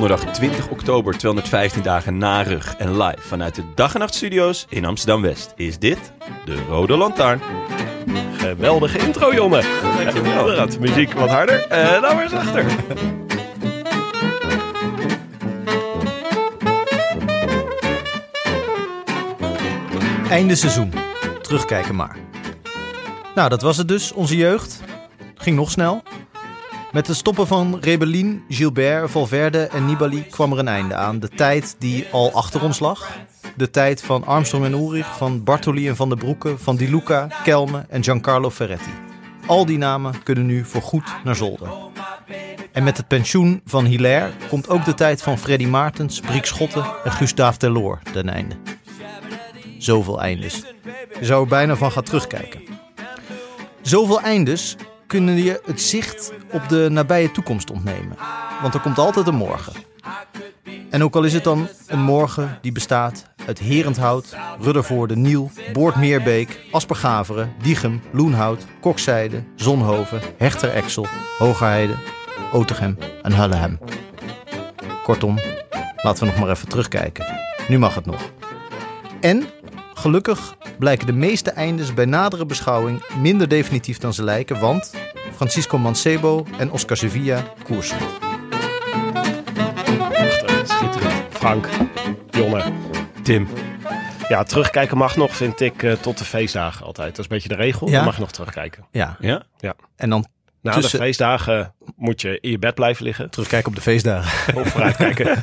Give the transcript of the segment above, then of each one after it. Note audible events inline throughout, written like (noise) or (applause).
Donderdag 20 oktober, 215 dagen na rug en live vanuit de Dag en Nacht Studio's in Amsterdam-West. Is dit de Rode Lantaarn? Geweldige intro, Jonne. Dankjewel. Inderdaad, muziek wat harder. En nou weer eens achter. Einde seizoen. Terugkijken maar. Nou, dat was het dus, onze jeugd. Ging nog snel. Met het stoppen van Rebellin, Gilbert, Valverde en Nibali kwam er een einde aan. De tijd die al achter ons lag. De tijd van Armstrong en Ulrich, van Bartoli en Van der Broeke, van Di Luca, Kelme en Giancarlo Ferretti. Al die namen kunnen nu voorgoed naar Zolder. En met het pensioen van Hilaire komt ook de tijd van Freddy Maartens, Briek Schotten en Gustave Delors ten einde. Zoveel eindes. Je zou er bijna van gaan terugkijken. Zoveel eindes kunnen je het zicht op de nabije toekomst ontnemen. Want er komt altijd een morgen. En ook al is het dan een morgen die bestaat uit Herenthout, Ruddervoorde, Niel, Boordmeerbeek, Aspergaveren, Diegem, Loenhout, Kokzijde, Zonhoven, Hechter Exel, Hogerheide, en Hullehem. Kortom, laten we nog maar even terugkijken. Nu mag het nog. En gelukkig blijken de meeste eindes bij nadere beschouwing minder definitief dan ze lijken, want Francisco Mancebo en Oscar Sevilla koersen. Schitterend. Frank, Jonne. Tim. Ja, terugkijken mag nog, vind ik, eh, tot de feestdagen altijd. Dat is een beetje de regel. Ja? Dan mag je nog terugkijken. Ja, Ja? en dan Na Tussen- de feestdagen moet je in je bed blijven liggen. terugkijken op de feestdagen. Of vooruitkijken. (laughs)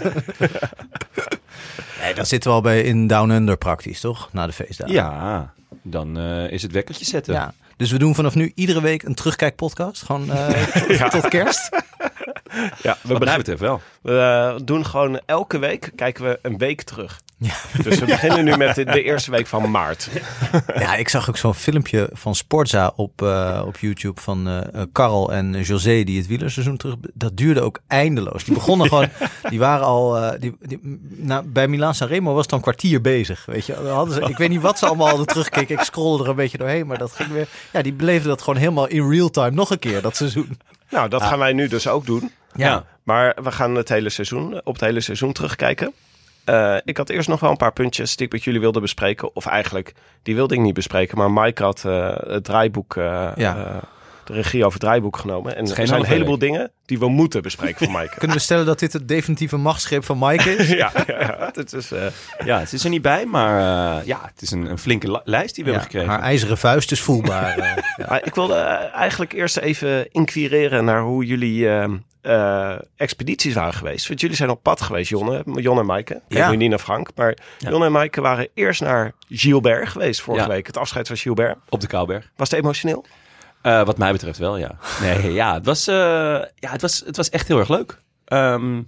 Nee, dan zitten we al bij in Down Under praktisch, toch? Na de feestdagen. Ja, dan eh, is het wekkertje zetten. Ja. Dus we doen vanaf nu iedere week een terugkijkpodcast. Gewoon eh, (laughs) tot, tot kerst. (laughs) ja, we, Wat mij begin- betreft wel. we eh, doen gewoon elke week, kijken we een week terug. Ja. Dus we (laughs) beginnen nu met de, de eerste week van maart. Ja, ik zag ook zo'n filmpje van Sportza op, eh, op YouTube van Karel en José die het wielerseizoen terug. Dat duurde ook eindeloos. Die begonnen (laughs) gewoon, die waren al, eh, die, die, nou, bij Milaan Sanremo was het dan een kwartier bezig. Weet je, hadden ze, ik weet niet wat ze allemaal hadden teruggekeken. Ik scrollde er een beetje doorheen, maar dat ging weer. Ja, die beleefden dat gewoon helemaal in real time nog een keer dat seizoen. Nou, dat gaan wij nu dus ook doen. Ja, Maar we gaan het hele seizoen, op het hele seizoen terugkijken. Eh, ik had eerst nog wel een paar puntjes die ik met jullie wilde bespreken. Of eigenlijk, die wilde ik niet bespreken. Maar Mike had eh, het draaiboek, eh, Ja. de regie over het draaiboek genomen. En er zijn een heleboel dingen die we moeten bespreken van Mike. (laughs) Kunnen we stellen dat dit het definitieve machtsgreep van Mike is? (laughs) ja, (laughs) het is, Ja, het is er niet bij, maar ja, het is een, een flinke li- lijst die we Ja, hebben gekregen. haar ijzeren vuist is voelbaar. ik wilde eigenlijk eerst even inquireren naar hoe jullie eh, expedities waren geweest. Want jullie zijn op pad geweest, Jonne, Jon en Maaike. Ik Ja. niet naar Frank, maar Ja. Jon en Maaike waren eerst naar Gilbert geweest vorige Ja. week. Het afscheid van Gilbert. Op de Kouwberg. Was het emotioneel? Eh, wat mij betreft wel, ja. Nee, (laughs) ja, het was, eh, ja, het was, het was echt heel erg leuk. Ehm,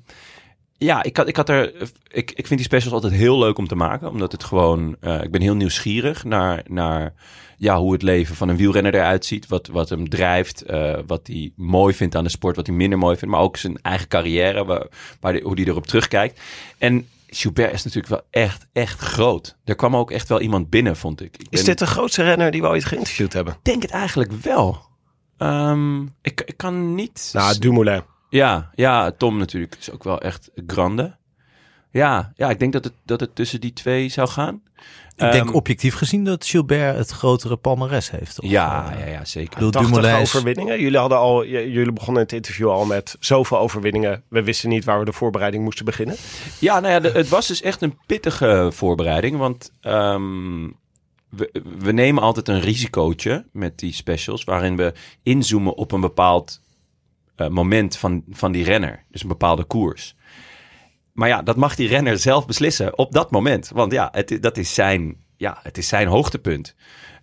ja, ik had, ik had er. Ik, ik vind die specials altijd heel leuk om te maken. Omdat het gewoon. ik ben heel nieuwsgierig naar, naar ja, hoe het leven van een wielrenner eruit ziet. Wat, wat hem drijft. eh, wat hij mooi vindt aan de sport. Wat hij minder mooi vindt. Maar ook zijn eigen carrière. Waar, waar die, hoe hij erop terugkijkt. En Gilbert is natuurlijk wel echt, echt groot. Er kwam ook echt wel iemand binnen, vond ik. ik Is ben- dit de grootste renner die we ooit geïnterviewd hebben? Ik denk het eigenlijk wel. Ehm, ik, ik kan niet. Nou, Dumoulin. Ja, ja, Tom natuurlijk is ook wel echt grande. Ja, ja ik denk dat het, dat het tussen die twee zou gaan. Ik denk Ehm, objectief gezien dat Gilbert het grotere palmares heeft. Of, Ja, eh, ja, ja, zeker. Ik bedoel, 80 Dumoulin is- overwinningen. Jullie, hadden al, jullie begonnen het interview al met zoveel overwinningen. We wisten niet waar we de voorbereiding moesten beginnen. Ja, nou ja, de- het was dus echt een pittige voorbereiding. Want ehm, we, we nemen altijd een risicootje met die specials... waarin we inzoomen op een bepaald eh, moment van, van die renner. Dus een bepaalde koers. Maar ja, dat mag die renner zelf beslissen op dat moment. Want ja, het, dat is zijn, ja, het is zijn hoogtepunt.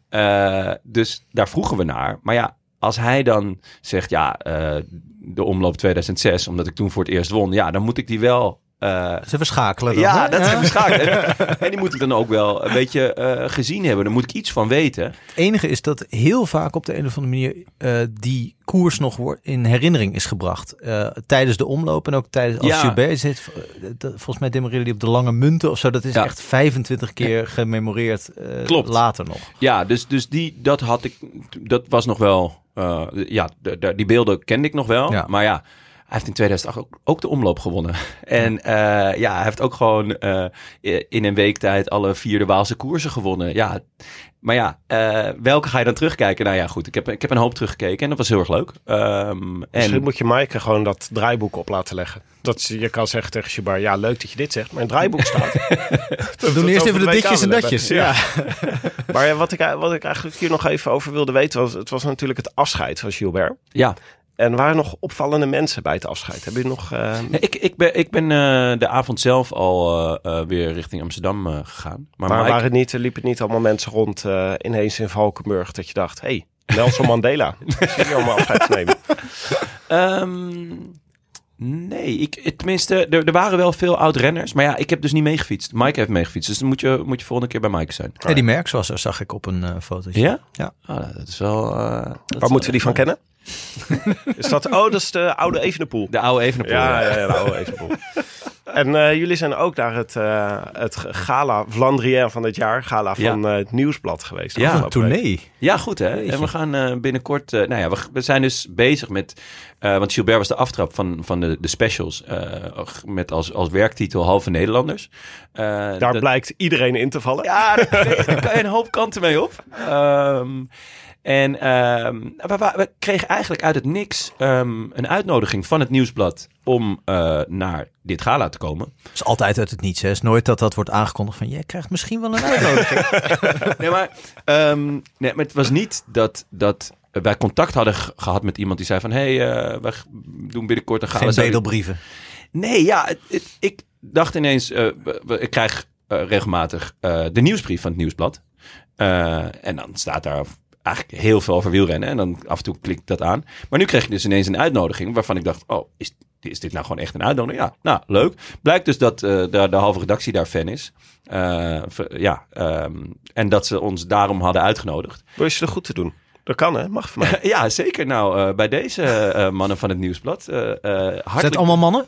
Eh, dus daar vroegen we naar. Maar ja, als hij dan zegt, ja, eh, de omloop 2006, omdat ik toen voor het eerst won, ja, dan moet ik die wel. Eh, Ze verschakelen dan, ja, hè? dat is verschakelen. (laughs) En, die moet ik dan ook wel een beetje eh, gezien hebben. Daar moet ik iets van weten. Het enige is dat heel vaak op de een of andere manier eh, die koers nog wordt in herinnering is gebracht. Tijdens de omloop en ook tijdens als Ja. Gilbert zit. volgens mij demoreerde die op de lange munten of zo. Dat is Ja. echt 25 keer gememoreerd Klopt. later nog. Ja, dus, dus die, dat had ik, dat was nog wel, ja, die beelden kende ik nog wel. Ja. Maar ja, heeft in 2008 ook, ook de omloop gewonnen. (laughs) En eh, ja, hij heeft ook gewoon eh, in een week tijd alle vier de Waalse koersen gewonnen. Ja, maar ja, eh, welke ga je dan terugkijken? Nou ja, goed, ik heb, ik heb een hoop teruggekeken en dat was heel erg leuk. Ehm, Misschien en moet je Maaike gewoon dat draaiboek op laten leggen. Dat ze- je kan zeggen tegen Shabar, ja leuk dat je dit zegt, maar het draaiboek staat. (laughs) We doen eerst even de ditjes en datjes. Ja. (laughs) Maar ja, wat, ik, wat ik eigenlijk hier nog even over wilde weten, was, het was natuurlijk het afscheid van Gilbert. ja, En er waren nog opvallende mensen bij het afscheid. Heb je nog... eh, Nee, ik, ik ben, ik ben eh, de avond zelf al eh, weer richting Amsterdam eh, gegaan. Maar, maar Mike- waren het niet, liepen niet allemaal mensen rond eh, ineens in Valkenburg dat je dacht, hey, Nelson Mandela, (laughs) hier om afscheid te nemen. Ehm, nee, ik, het- tenminste, er, er waren wel veel oud-renners. Maar ja, ik heb dus niet meegefietst. Mike heeft meegefietst. Dus dan moet je, moet je volgende keer bij Mike zijn. Eddie Merckx was er, zag ik op een eh fotootje. Ja? Ja. Oh, dat is wel... eh, dat is Waar wel moeten we die van kennen? (laughs) is dat, oh, dat is de oude Evenepoel. De oude Evenepoel. Ja, ja. ja, ja, de oude Evenepoel. (laughs) En eh, jullie zijn ook naar het, eh, het gala Vlandrien van dit jaar, gala Ja. van eh, het Nieuwsblad geweest. Ja, Een tournee. Ja, goed hè. En we gaan eh, binnenkort... eh, nou ja, we, we zijn dus bezig met... eh, want Gilbert was de aftrap van, van de, de specials. eh, met als, als werktitel Halve Nederlanders. Eh, Daar dat- blijkt iedereen in te vallen. Ja, daar, daar kan je een hoop kanten mee op. Ehm, en ehm, we, kregen eigenlijk uit het niks ehm, een uitnodiging van het Nieuwsblad om eh, naar dit gala te komen. Dat is altijd uit het niets. Hè. Het is nooit dat dat wordt aangekondigd van... jij krijgt misschien wel een uitnodiging. (laughs) Nee, maar, ehm, nee, maar het was niet dat, dat wij contact hadden ge- gehad met iemand die zei van... hé, hey, eh, wij doen binnenkort een gala. Geen bedelbrieven. Nee, ja, het- het- ik dacht ineens, eh, ik krijg regelmatig de nieuwsbrief van het nieuwsblad. En dan staat daar eigenlijk heel veel over wielrennen. En dan af en toe klik ik dat aan. Maar nu kreeg ik dus ineens een uitnodiging waarvan ik dacht, oh, is, is dit nou gewoon echt een uitnodiging? Ja, nou, leuk. Blijkt dus dat eh, de, de halve redactie daar fan is. Eh, ja, ehm, en dat ze ons daarom hadden uitgenodigd. Wil je ze er goed te doen? Dat kan hè, mag van mij. (laughs) ja, zeker. Nou, eh, bij deze eh, mannen van het nieuwsblad. eh eh, Zijn het hartelijk allemaal mannen?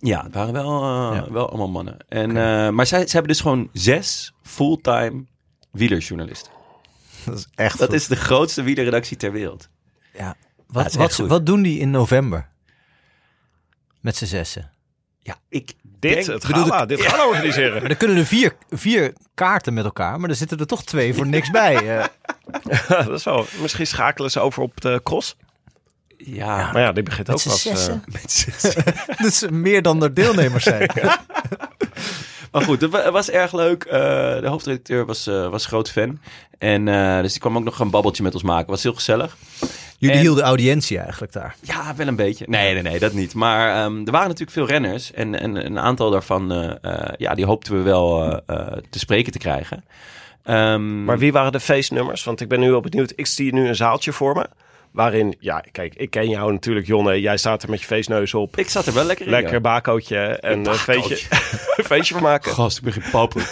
Ja, het waren wel, Ja. wel allemaal mannen. En, eh, maar zij, ze hebben dus gewoon zes fulltime wielerjournalisten. (laughs) Dat is echt Dat goed. is de grootste wielerredactie ter wereld. Ja. Ja, Wat, is wat, wat doen die in november? Met z'n zessen. Ja, ik Dit, denk- het bedoel, gala, dit gala organiseren. Maar dan kunnen er vier, vier kaarten met elkaar, maar er zitten er toch twee voor niks bij. eh. (laughs) dat is wel, misschien schakelen ze over op de cross. Ja, Maar ja, die begint Met ook eh, zessen? met (laughs) zes. dus meer dan er deelnemers zijn. Maar goed, het wa- het was erg leuk. Eh, de hoofdredacteur was, eh, was groot fan. En eh, dus die kwam ook nog een babbeltje met ons maken. Was heel gezellig. Jullie En- hielden audiëntie eigenlijk daar. Ja, wel een beetje. Nee, nee, nee, dat niet. Maar ehm, er waren natuurlijk veel renners. En, en een aantal daarvan, eh, eh, ja, die hoopten we wel eh, eh, te spreken te krijgen. Ehm, Maar wie waren de feestnummers? Want ik ben nu op benieuwd. Ik zie nu een zaaltje voor me. Waarin, ja, kijk, ik ken jou natuurlijk, Jonne. Jij staat er met je feestneus op. Ik zat er wel lekker in. Lekker ja. bakootje en een bakootje. feestje, (laughs) een feestje van maken. Gast, ik ben geen.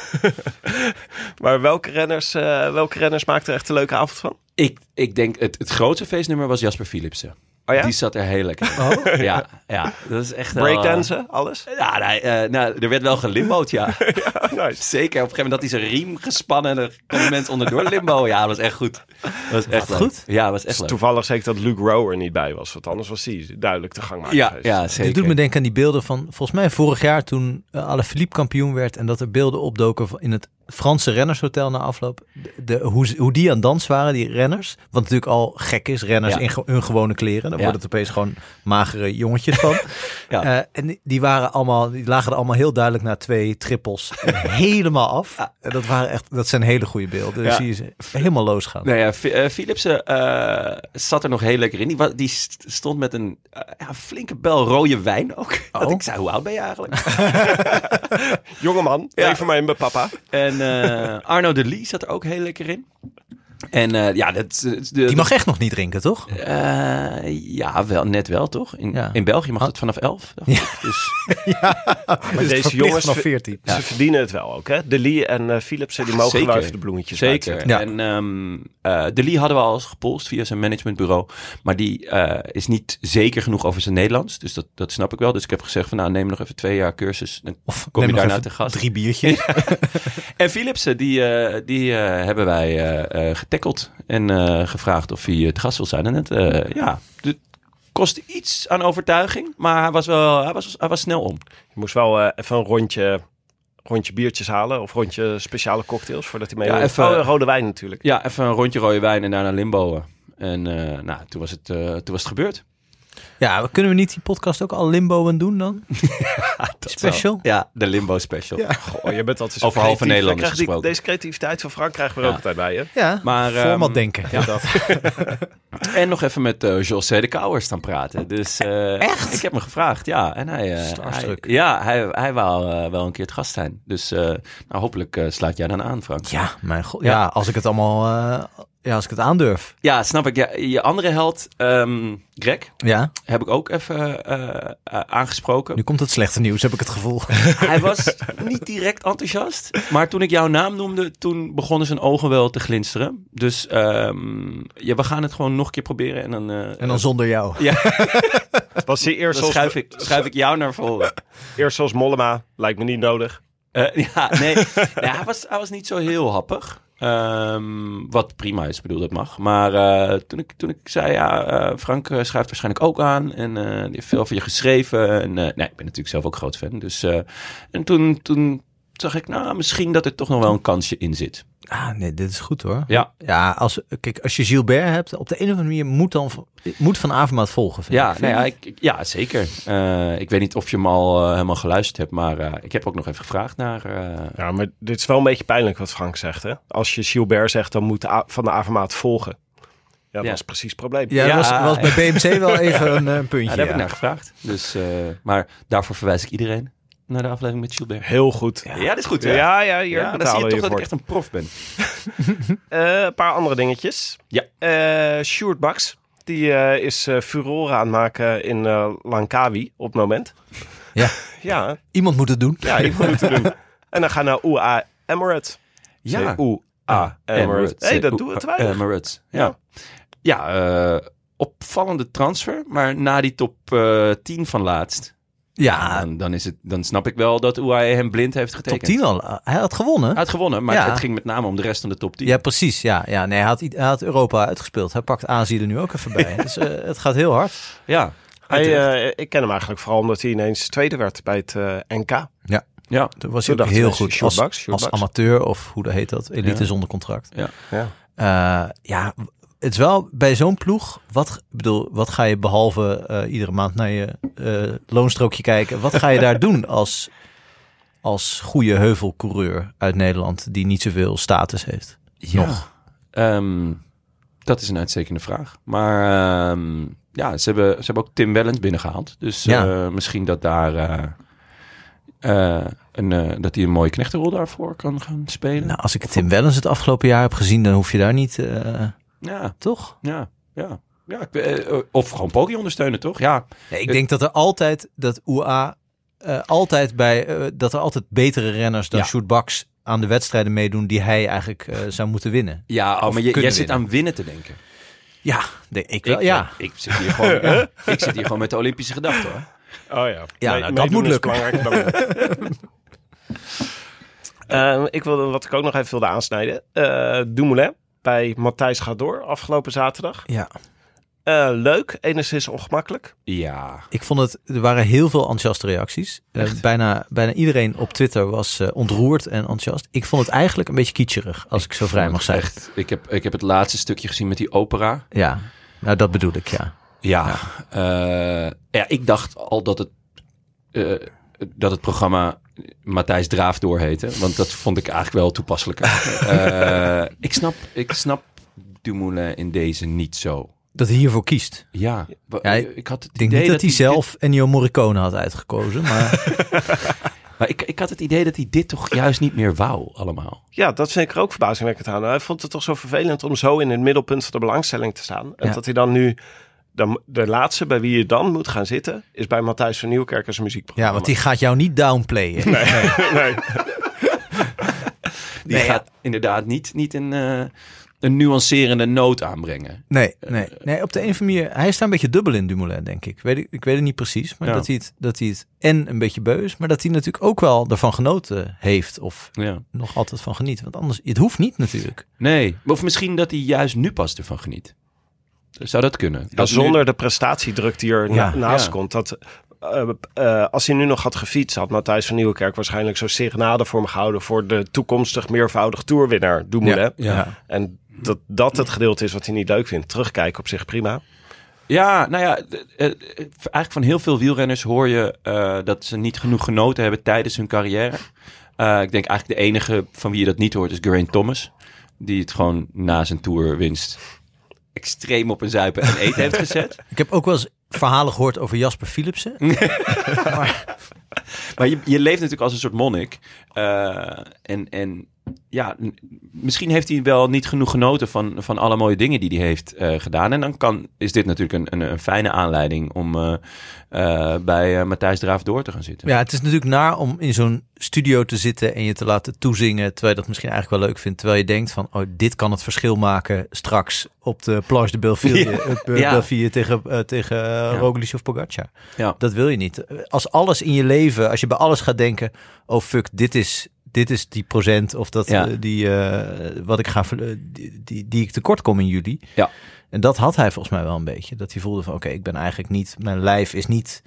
(laughs) Maar welke renners, eh, welke renners maakten er echt een leuke avond van? ik, ik denk, het, het grootste feestnummer was Jasper Philipsen. Oh ja? Die zat er heel lekker in. Ja, ja, dat is echt wel, eh, Breakdansen, alles? Ja, nee, eh, nou, er werd wel gelimbo'd, (laughs) ja. nice. Zeker. Op een gegeven moment had hij zijn riem gespannen en er konden mensen onderdoor limbo. Ja, dat was echt goed. Dat was echt leuk. goed? Ja, dat was echt leuk. Toevallig zeker dat Luke Rowe er niet bij was. Want anders was hij duidelijk de gangmaker Ja, geweest. ja, zeker. Dit doet me denken aan die beelden van volgens mij vorig jaar toen uh, Alaphilippe kampioen werd en dat er beelden opdoken van- in het Franse rennershotel na afloop. De, de- hoe, die aan dans waren, die renners. Wat natuurlijk al gek is, renners Ja. in ge- hun gewone kleren. Dan Ja. worden het opeens gewoon magere jongetjes van. (laughs) Ja. Eh, en die- die waren allemaal, die lagen er allemaal heel duidelijk na twee trippels (laughs) helemaal af. En dat waren echt, dat zijn hele goede beelden. Dan Ja. zie je ze helemaal losgaan. Nou ja, eh, Philipsen eh, zat er nog heel lekker in. Die, stond met een ja, flinke bel rode wijn ook. Dat Oh. ik zei, hoe oud ben je eigenlijk? (laughs) Jongeman, Ja. even mij mijn papa. en eh, Arno de Lee zat er ook heel lekker in. En eh, ja, dat, de, Die mag echt nog niet drinken, toch? Eh, ja, wel, net wel, toch? In, Ja. in België mag Ah. het vanaf 11. dacht ik. Dus, Maar deze deze jongens, vanaf 14. ze verdienen het wel ook, hè? De Lee en eh, Philipsen, die mogen Zeker. wel even de bloemetjes zeker. Ja. En ehm eh, de Lee hadden we al eens gepolst via zijn managementbureau. Maar die eh, is niet zeker genoeg over zijn Nederlands. Dus dat, dat snap ik wel. Dus ik heb gezegd van nou, neem nog even twee jaar cursus. Dan Of kom je neem nog daarna te gast. Drie biertjes. (laughs) En Philipsen, die, eh, die eh, hebben wij eh eh getackeld en eh, gevraagd of hij te gast wil zijn. En het, eh, ja, het kostte iets aan overtuiging, maar hij was wel, hij was, hij was snel om. Je moest wel eh, even een rondje, rondje biertjes halen of rondje speciale cocktails voordat hij mee Ja, even- Oh, rode wijn natuurlijk. Ja, even een rondje rode wijn en daarna limboen. En eh, nou, toen was, het, eh, toen was het gebeurd. Ja, kunnen we niet die podcast ook al limboen doen dan? (laughs) Special? Ja, de limbo special. Ja. Goh, je bent altijd zo Over halve. Nederlanders je die- gesproken. Deze creativiteit van Frank krijgen we er Ja. ook altijd bij, hè? Ja, Maar, format ehm, denken. ja. Dat. (laughs) En nog even met eh José de Kouwer staan praten. Dus, eh, Echt? Ik heb hem gevraagd, ja. En hij, eh, Starstruck. hij- ja, hij, hij wou wel een keer het gast zijn. Dus eh, nou, hopelijk eh, sluit jij dan aan, Frank. Ja, mijn god. Ja, als ik het allemaal, eh, ja, als ik het aandurf. Ja, snap ik. Ja, je andere held, ehm, Greg, Ja, heb ik ook even eh, eh, aangesproken. nu komt het slechte nieuws, heb ik het gevoel. (laughs) Hij was niet direct enthousiast. Maar toen ik jouw naam noemde, toen begonnen zijn ogen wel te glinsteren. Dus ehm, ja, we gaan het gewoon nog een keer proberen. En dan, eh, En dan zonder jou. (laughs) Was hij eerst dan zoals, schuif ik, schuif ik jou naar voren. eerst zoals Mollema? Lijkt me niet nodig. Eh, ja, nee, nee hij, was, hij was niet zo heel happig. Ehm, wat prima is, bedoel, dat mag. Maar eh, toen, ik, toen ik zei, ja, eh, Frank eh, schrijft waarschijnlijk ook aan. En eh, die heeft veel over je geschreven. En nee, ik ben natuurlijk zelf ook groot fan. Dus, en toen, toen zag ik, nou, misschien dat er toch nog wel een kansje in zit. Ah, nee, dit is goed hoor. Ja, Ja, als, kijk, als je Gilbert hebt, op de een of andere manier moet, dan, moet Van Avermaat volgen. vind ja, ik. nee, ja, ik, ja zeker. Eh, ik weet niet of je hem al eh, helemaal geluisterd hebt. Maar eh, ik heb ook nog even gevraagd naar... eh, Ja, maar dit is wel een beetje pijnlijk wat Frank zegt, hè? Als je Gilbert zegt, dan moet de Van de Avermaat volgen. Ja, dat Ja. is precies het probleem. Ja, Ja, dat was, was bij. BMC wel even een, puntje. (laughs) ja, daar heb ik naar gevraagd. Dus, eh, maar daarvoor verwijs ik iedereen naar de aflevering met Gilbert. Heel goed. Ja, dat is goed. Ja, hè? ja, hier Ja, dan zie je we toch je dat ik echt een prof ben. (laughs) Eh, een paar andere dingetjes. Ja. Eh Sjoerd Baks, die eh, is eh furore aan het maken in eh, Langkawi op het moment. Ja. (laughs) Ja, Iemand moet het doen. ja ik moet het doen. (laughs) En dan gaan naar UA Emirates. Ja. UA Emirates. Hé, hey, dat doen we weinig. Emirates, ja. Ja, eh, opvallende transfer. Maar na die top eh 10 van laatst, Ja, dan, dan, is het, dan snap ik wel dat UAE hem blind heeft top getekend. 10 al. Hij had gewonnen. Hij had gewonnen, maar Ja. het ging met name om de rest van de top 10. Ja, precies. Ja, ja nee, hij, had, hij had Europa uitgespeeld. Hij pakt Azië er nu ook even bij. (laughs) dus eh, het gaat heel hard. Ja, Hij, eh, ik ken hem eigenlijk vooral omdat hij ineens tweede werd bij het eh, NK. ja. Toen was hij ook heel goed als, amateur of hoe dat heet dat? Elite Ja. zonder contract. Ja. Eh, ja, het is wel bij zo'n ploeg. Wat, bedoel, wat ga je behalve eh, iedere maand naar je eh, loonstrookje kijken? Wat ga je daar (laughs) doen als, als goede heuvelcoureur uit Nederland die niet zoveel status heeft? Ja. Nog. Ehm, dat is een uitstekende vraag. Maar ehm, ja, ze hebben, ze hebben ook Tim Wellens binnengehaald. Dus Ja. eh, misschien dat daar een, dat hij een mooie knechtenrol daarvoor kan gaan spelen. Nou, als ik Tim Wellens het afgelopen jaar heb gezien, dan hoef je daar niet, Ja, toch? ja, ja. Ja, ik- eh, of gewoon Poggi ondersteunen, toch? Ja, Nee, ik denk dat er altijd dat UA eh, altijd bij eh, dat er altijd betere renners dan Ja. Aan de wedstrijden meedoen die hij eigenlijk eh, zou moeten winnen. ja oh, maar je, jij zit aan winnen te denken. Ja, denk ik wel. Ik, ja. eh, ik, zit hier gewoon, ja, (laughs) ik zit hier gewoon met de Olympische gedachten, hoor. Oh ja. Ja, nou, dat moet lukken. dan. (laughs) Eh, ik wilde, wat ik ook nog even wilde aansnijden. eh Dumoulin bij Matthijs gaat door afgelopen zaterdag. ja. Eh, leuk, enigszins ongemakkelijk. Ja, Ik vond het, er waren heel veel enthousiaste reacties. Eh, bijna, bijna iedereen op Twitter was eh, ontroerd en enthousiast. Ik vond het eigenlijk een beetje kitscherig, als ik zo vrij mag zeggen. echt. Ik heb, ik heb het laatste stukje gezien met die opera. Ja, nou dat bedoel ik, ja. Ja, eh, ja ik dacht al dat het, eh, dat het programma Matthijs Draaf doorheette. Want dat vond ik eigenlijk wel toepasselijker. (laughs) Eh, ik, snap, ik snap Dumoulin in deze niet zo. Dat hij hiervoor kiest. Ja, ik had het denk idee niet dat, hij dit- zelf Ennio Morricone had uitgekozen, maar (laughs) maar ik, ik had het idee dat hij dit toch juist niet meer wou allemaal. Ja, dat vind ik er ook verbazingwekkend aan. Hij vond het toch zo vervelend om zo in het middelpunt van de belangstelling te staan. En Ja. dat hij dan nu... De, de laatste bij wie je dan moet gaan zitten... is bij Matthijs van Nieuwkerk als muziekprogramma. ja, want die gaat jou niet downplayen. Nee, nee. (laughs) Die Nee, gaat inderdaad niet, niet een, eh, een nuancerende noot aanbrengen. Nee, nee, nee, op de een of andere manier. Hij is daar een beetje dubbel in, Dumoulin, denk ik. Weet ik, ik weet het niet precies, maar Ja. dat, hij het, dat hij het en een beetje beu is, maar dat hij natuurlijk ook wel ervan genoten heeft of Ja. nog altijd van geniet. Want anders, het hoeft niet natuurlijk. Nee, of misschien dat hij juist nu pas ervan geniet. Zou dat kunnen? Ja, Dat nu- zonder de prestatiedruk die er Ja, naast ja. komt. Dat, eh, eh, als hij nu nog had gefietst, had Matthijs van Nieuwkerk waarschijnlijk zo'n serenade voor hem gehouden voor de toekomstig meervoudig toerwinnaar Dumoulin. Ja. En dat dat het gedeelte is wat hij niet leuk vindt. Terugkijken op zich prima. Ja, nou ja, eh, eigenlijk van heel veel wielrenners hoor je dat ze niet genoeg genoten hebben tijdens hun carrière. Ik denk eigenlijk de enige van wie je dat niet hoort is Geraint Thomas. Die het gewoon na zijn tourwinst extreem op een zuipen en eten heeft gezet. (laughs) Ik heb ook wel eens verhalen gehoord over Jasper Philipsen. (laughs) Maar je, je leeft natuurlijk als een soort monnik. Eh, en, en ja, misschien heeft hij wel niet genoeg genoten van, van alle mooie dingen die hij heeft eh, gedaan. En dan kan, is dit natuurlijk een, een, een fijne aanleiding om eh, eh, bij Matthijs Draaf door te gaan zitten. Ja, het is natuurlijk naar om in zo'n studio te zitten en je te laten toezingen, terwijl je dat misschien eigenlijk wel leuk vindt, terwijl je denkt van, oh, dit kan het verschil maken straks op de Planche de Belleville, (laughs) Ja. Belleville tegen, tegen Roglic of Pogacar. Ja. Dat wil je niet. Als alles in je leven, als je bij alles gaat denken, oh fuck, dit is, dit is die procent of dat Ja. eh, die, eh, wat ik ga, eh, die, die, die ik tekort kom in juli. Ja. En dat had hij volgens mij wel een beetje. Dat hij voelde van, oké, ik ben eigenlijk niet, mijn lijf is niet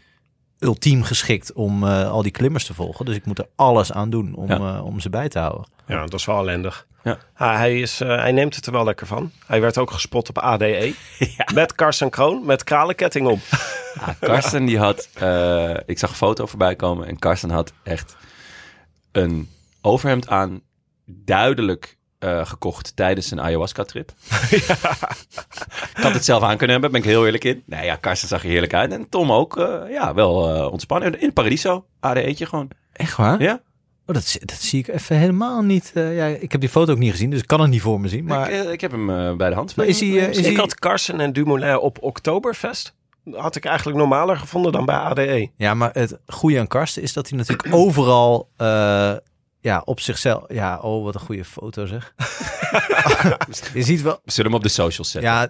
ultiem geschikt om eh, al die klimmers te volgen. Dus ik moet er alles aan doen om, Ja. eh, om ze bij te houden. Ja, dat is wel ellendig. Ja. Ah, hij, is, eh, hij neemt het er wel lekker van. Hij werd ook gespot op ADE. (laughs) Met Karsten Kroon, met kralenketting om. (laughs) Ah, Karsten die had, eh, ik zag een foto voorbij komen en Karsten had echt een overhemd aan, duidelijk eh, gekocht tijdens een ayahuasca-trip. (laughs) Ik had het zelf aan kunnen hebben, ben ik heel eerlijk in. Nee, ja, Karsten zag er heerlijk uit. En Tom ook, eh, ja, wel eh, ontspannen. In Paradiso, ADE'tje gewoon. Echt waar? Ja, Oh, dat, zie- dat zie ik even helemaal niet. eh, ja, ik heb die foto ook niet gezien, dus ik kan het niet voor me zien. Maar ik, eh, ik heb hem eh, bij de hand. Maar is hij, is ik hij- had Karsten en Dumoulin op Oktoberfest. Had ik eigenlijk normaler gevonden dan bij. ADE. Ja, maar het goede aan Karsten is dat hij natuurlijk (clears throat) overal eh, ja, op zichzelf... Ja, oh, wat een goede foto zeg. (laughs) (laughs) je ziet wel... We zullen hem op de socials zetten. Ja,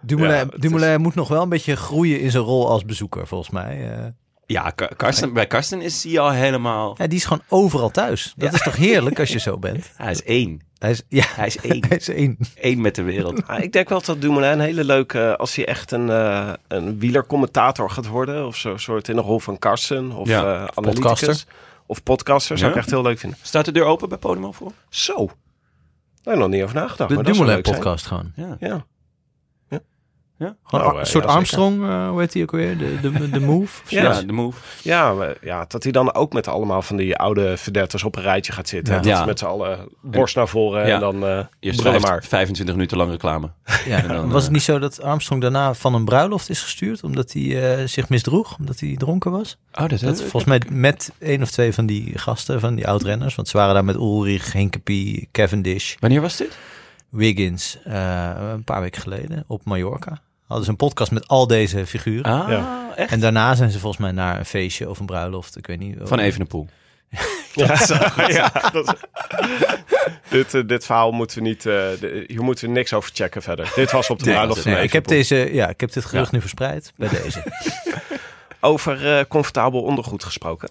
Dumoulin, Ja, Dumoulin moet nog wel een beetje groeien in zijn rol als bezoeker, volgens mij. eh. Ja, Ka- Karsten, bij Karsten is hij al helemaal... ja, die is gewoon overal thuis. Dat is toch heerlijk als je zo bent? (laughs) Hij is één. Hij is, ja, Hij is één. hij is één. Eén met de wereld. Ah, ik denk wel dat Dumoulin een hele leuke... Als hij echt een, eh een wielercommentator gaat worden. Of zo'n soort in de rol van Karsten. Of Ja, eh analyticus. podcaster. Of podcaster. Zou Ja. ik echt heel leuk vinden. Staat de deur open bij Podimo voor? Zo. Daar heb ik nog niet over nagedacht. De maar dat zou Dumoulin leuk zijn. podcast gewoon. Ja. Ja. Gewoon Nou, een eh, soort ja, zeker. Armstrong, eh, hoe heet die ook weer? De, de, de Move? (laughs) Ja. Ja, de move. Ja, maar ja, dat hij dan ook met allemaal van die oude verdetters op een rijtje gaat zitten. Ja. Dat Ja. met z'n allen borst naar voren Ja. en dan eh Eerst maar. 25 minuten lang reclame. (laughs) Ja, En dan, was het niet zo dat Armstrong daarna van een bruiloft is gestuurd omdat hij eh, zich misdroeg, omdat hij dronken was? Oh, dat, Dat volgens mij met één of twee van die gasten, van die oud-renners, want ze waren daar met Ulrich, Hinkepie, Cavendish, Wanneer was dit? Wiggins, eh, een paar weken geleden op Mallorca. Hadden ze een podcast met al deze figuren. Ah, Ja. echt? En daarna zijn ze volgens mij naar een feestje of een bruiloft. Ik weet niet. Van Evenepoel. (laughs) Ja, ja, dat (laughs) dit, eh, dit verhaal moeten we niet... eh, de- hier moeten we niks over checken verder. Dit was op de Nee, bruiloft van Nee, ik heb deze, ja, ik heb dit gerucht Ja. nu verspreid bij deze. (laughs) Over eh, comfortabel ondergoed gesproken.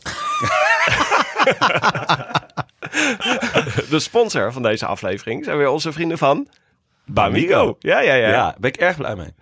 de sponsor van deze aflevering zijn weer onze vrienden van Bamigo. Ja, ja, ja. Ja, Ja, daar ben ik erg blij mee.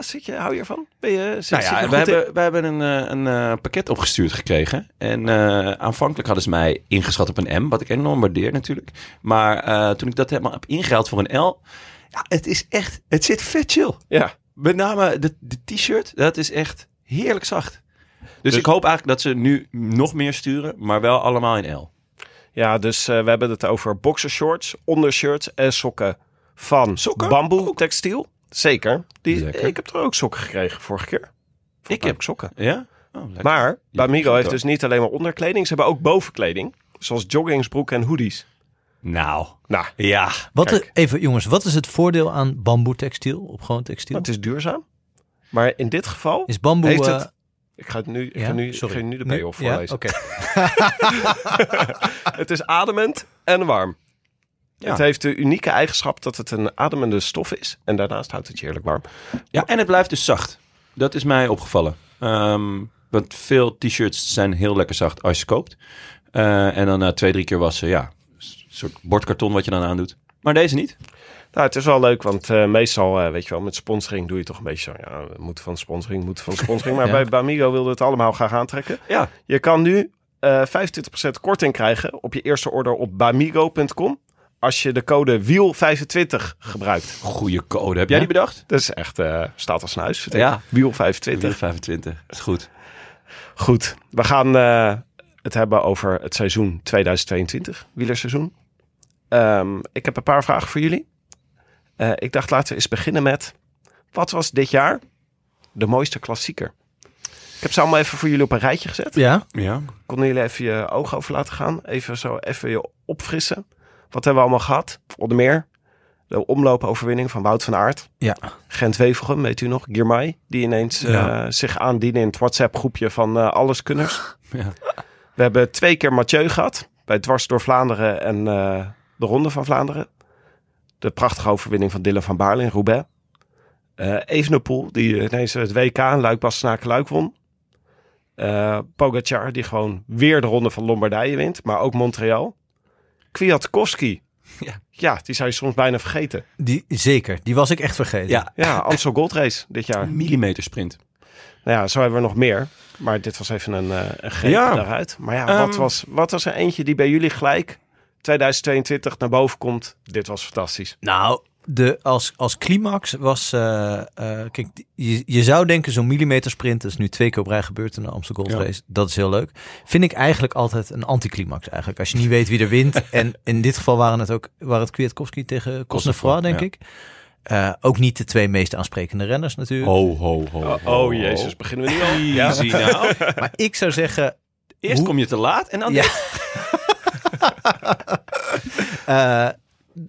Zit je, hou je ervan? Ben je, zit, Nou ja, we hebben, we hebben een, eh, een eh, pakket opgestuurd gekregen. En eh, aanvankelijk hadden ze mij ingeschat op een M, wat ik enorm waardeer natuurlijk. Maar toen ik dat helemaal heb ingehaald voor een L, ja, het is echt, het zit vet chill. Ja, Met name de, de t-shirt, dat is echt heerlijk zacht. Dus, Dus- ik hoop eigenlijk dat ze nu nog meer sturen, maar wel allemaal in L. ja, dus we hebben het over boxershorts, ondershirts en sokken van Sokken? bamboe textiel. Zeker. Die, Lekker. ik heb er ook sokken gekregen vorige keer. Ik heb- ook sokken. Ja? Oh, lekker. Maar Bamigo goed heeft dus niet alleen maar onderkleding, ze hebben ook bovenkleding. Zoals joggingsbroeken en hoodies. Nou, Nou, ja. Wat de- even jongens, wat is het voordeel aan bamboe textiel op gewoon textiel? het is duurzaam. Maar in dit geval, Is bamboe... Heeft eh, ik ga, het nu, ik ja? ga, nu, ik Sorry. ga nu de payoff Ja? voorlezen. Oké. (laughs) Het is ademend en warm. Ja. Het heeft de unieke eigenschap dat het een ademende stof is. En daarnaast houdt het je heerlijk warm. Ja, en het blijft dus zacht. Dat is mij opgevallen. Ehm, want veel t-shirts zijn heel lekker zacht als je koopt. Eh, en dan na twee, drie keer wassen, ja, een soort bordkarton wat je dan aandoet. Maar deze niet. Nou, het is wel leuk, want eh, meestal, eh, weet je wel, met sponsoring doe je toch een beetje zo. Ja, we moeten van sponsoring, moeten van sponsoring. Maar (laughs) Ja. bij Bamigo wilden we het allemaal graag aantrekken. Ja. Je kan nu eh 25% korting krijgen op je eerste order op bamigo.com. Als je de code WIEL25 gebruikt. Goeie code. Heb jij die bedacht? Dat is echt, eh, staat als een huis. Ja. WIEL25. 25. Is goed. Goed, we gaan eh, het hebben over het seizoen 2022, wielerseizoen. Ehm, ik heb een paar vragen voor jullie. Eh, ik dacht laten we eens beginnen met, wat was dit jaar de mooiste klassieker? Ik heb ze allemaal even voor jullie op een rijtje gezet. Ja, Ja. Konden jullie even je ogen over laten gaan? Even zo even je opfrissen. Wat hebben we allemaal gehad? Onder meer de omloopoverwinning van Wout van Aert. ja. Gent-Wevelgem, weet u nog? Girmay, die ineens eh, zich aandiende in het WhatsApp-groepje van eh alleskunners. (laughs) Ja. We hebben twee keer Mathieu gehad. Bij Dwars door Vlaanderen en eh, de Ronde van Vlaanderen. De prachtige overwinning van Dylan van Baarle in Roubaix. Eh Evenepoel, die ineens het WK in luik bastenaken luik won. Pogacar, die gewoon weer de Ronde van Lombardije wint. Maar ook Montreal. Kwiatkowski. (laughs) Ja. ja, die zou je soms bijna vergeten. Die, zeker. Die was ik echt vergeten. Ja. Ja, Amstel Gold Race dit jaar. Een millimeter sprint. Nou ja, zo hebben we nog meer. Maar dit was even een, eh, een greep Ja. daaruit. Maar ja, Ehm. wat, was, wat was er eentje die bij jullie gelijk 2022 naar boven komt? Dit was fantastisch. Nou, de, als, als climax was... eh, eh, kijk, je, je zou denken zo'n millimeter sprint... dat is nu twee keer op rij gebeurd in de Amsterdam Gold Ja. Race. Dat is heel leuk. Vind ik eigenlijk altijd een anticlimax eigenlijk. Als je niet weet wie er wint. (laughs) en in dit geval waren het ook waren het Kwiatkowski tegen Cosnefroid, denk ja. ik. Eh, ook niet de twee meest aansprekende renners natuurlijk. Ho, ho, ho. Oh, ho, oh jezus, beginnen we nu al? Ja, zie nou. (laughs) Maar ik zou zeggen... Eerst Hoe- kom je te laat en dan... Ja. (laughs) eh,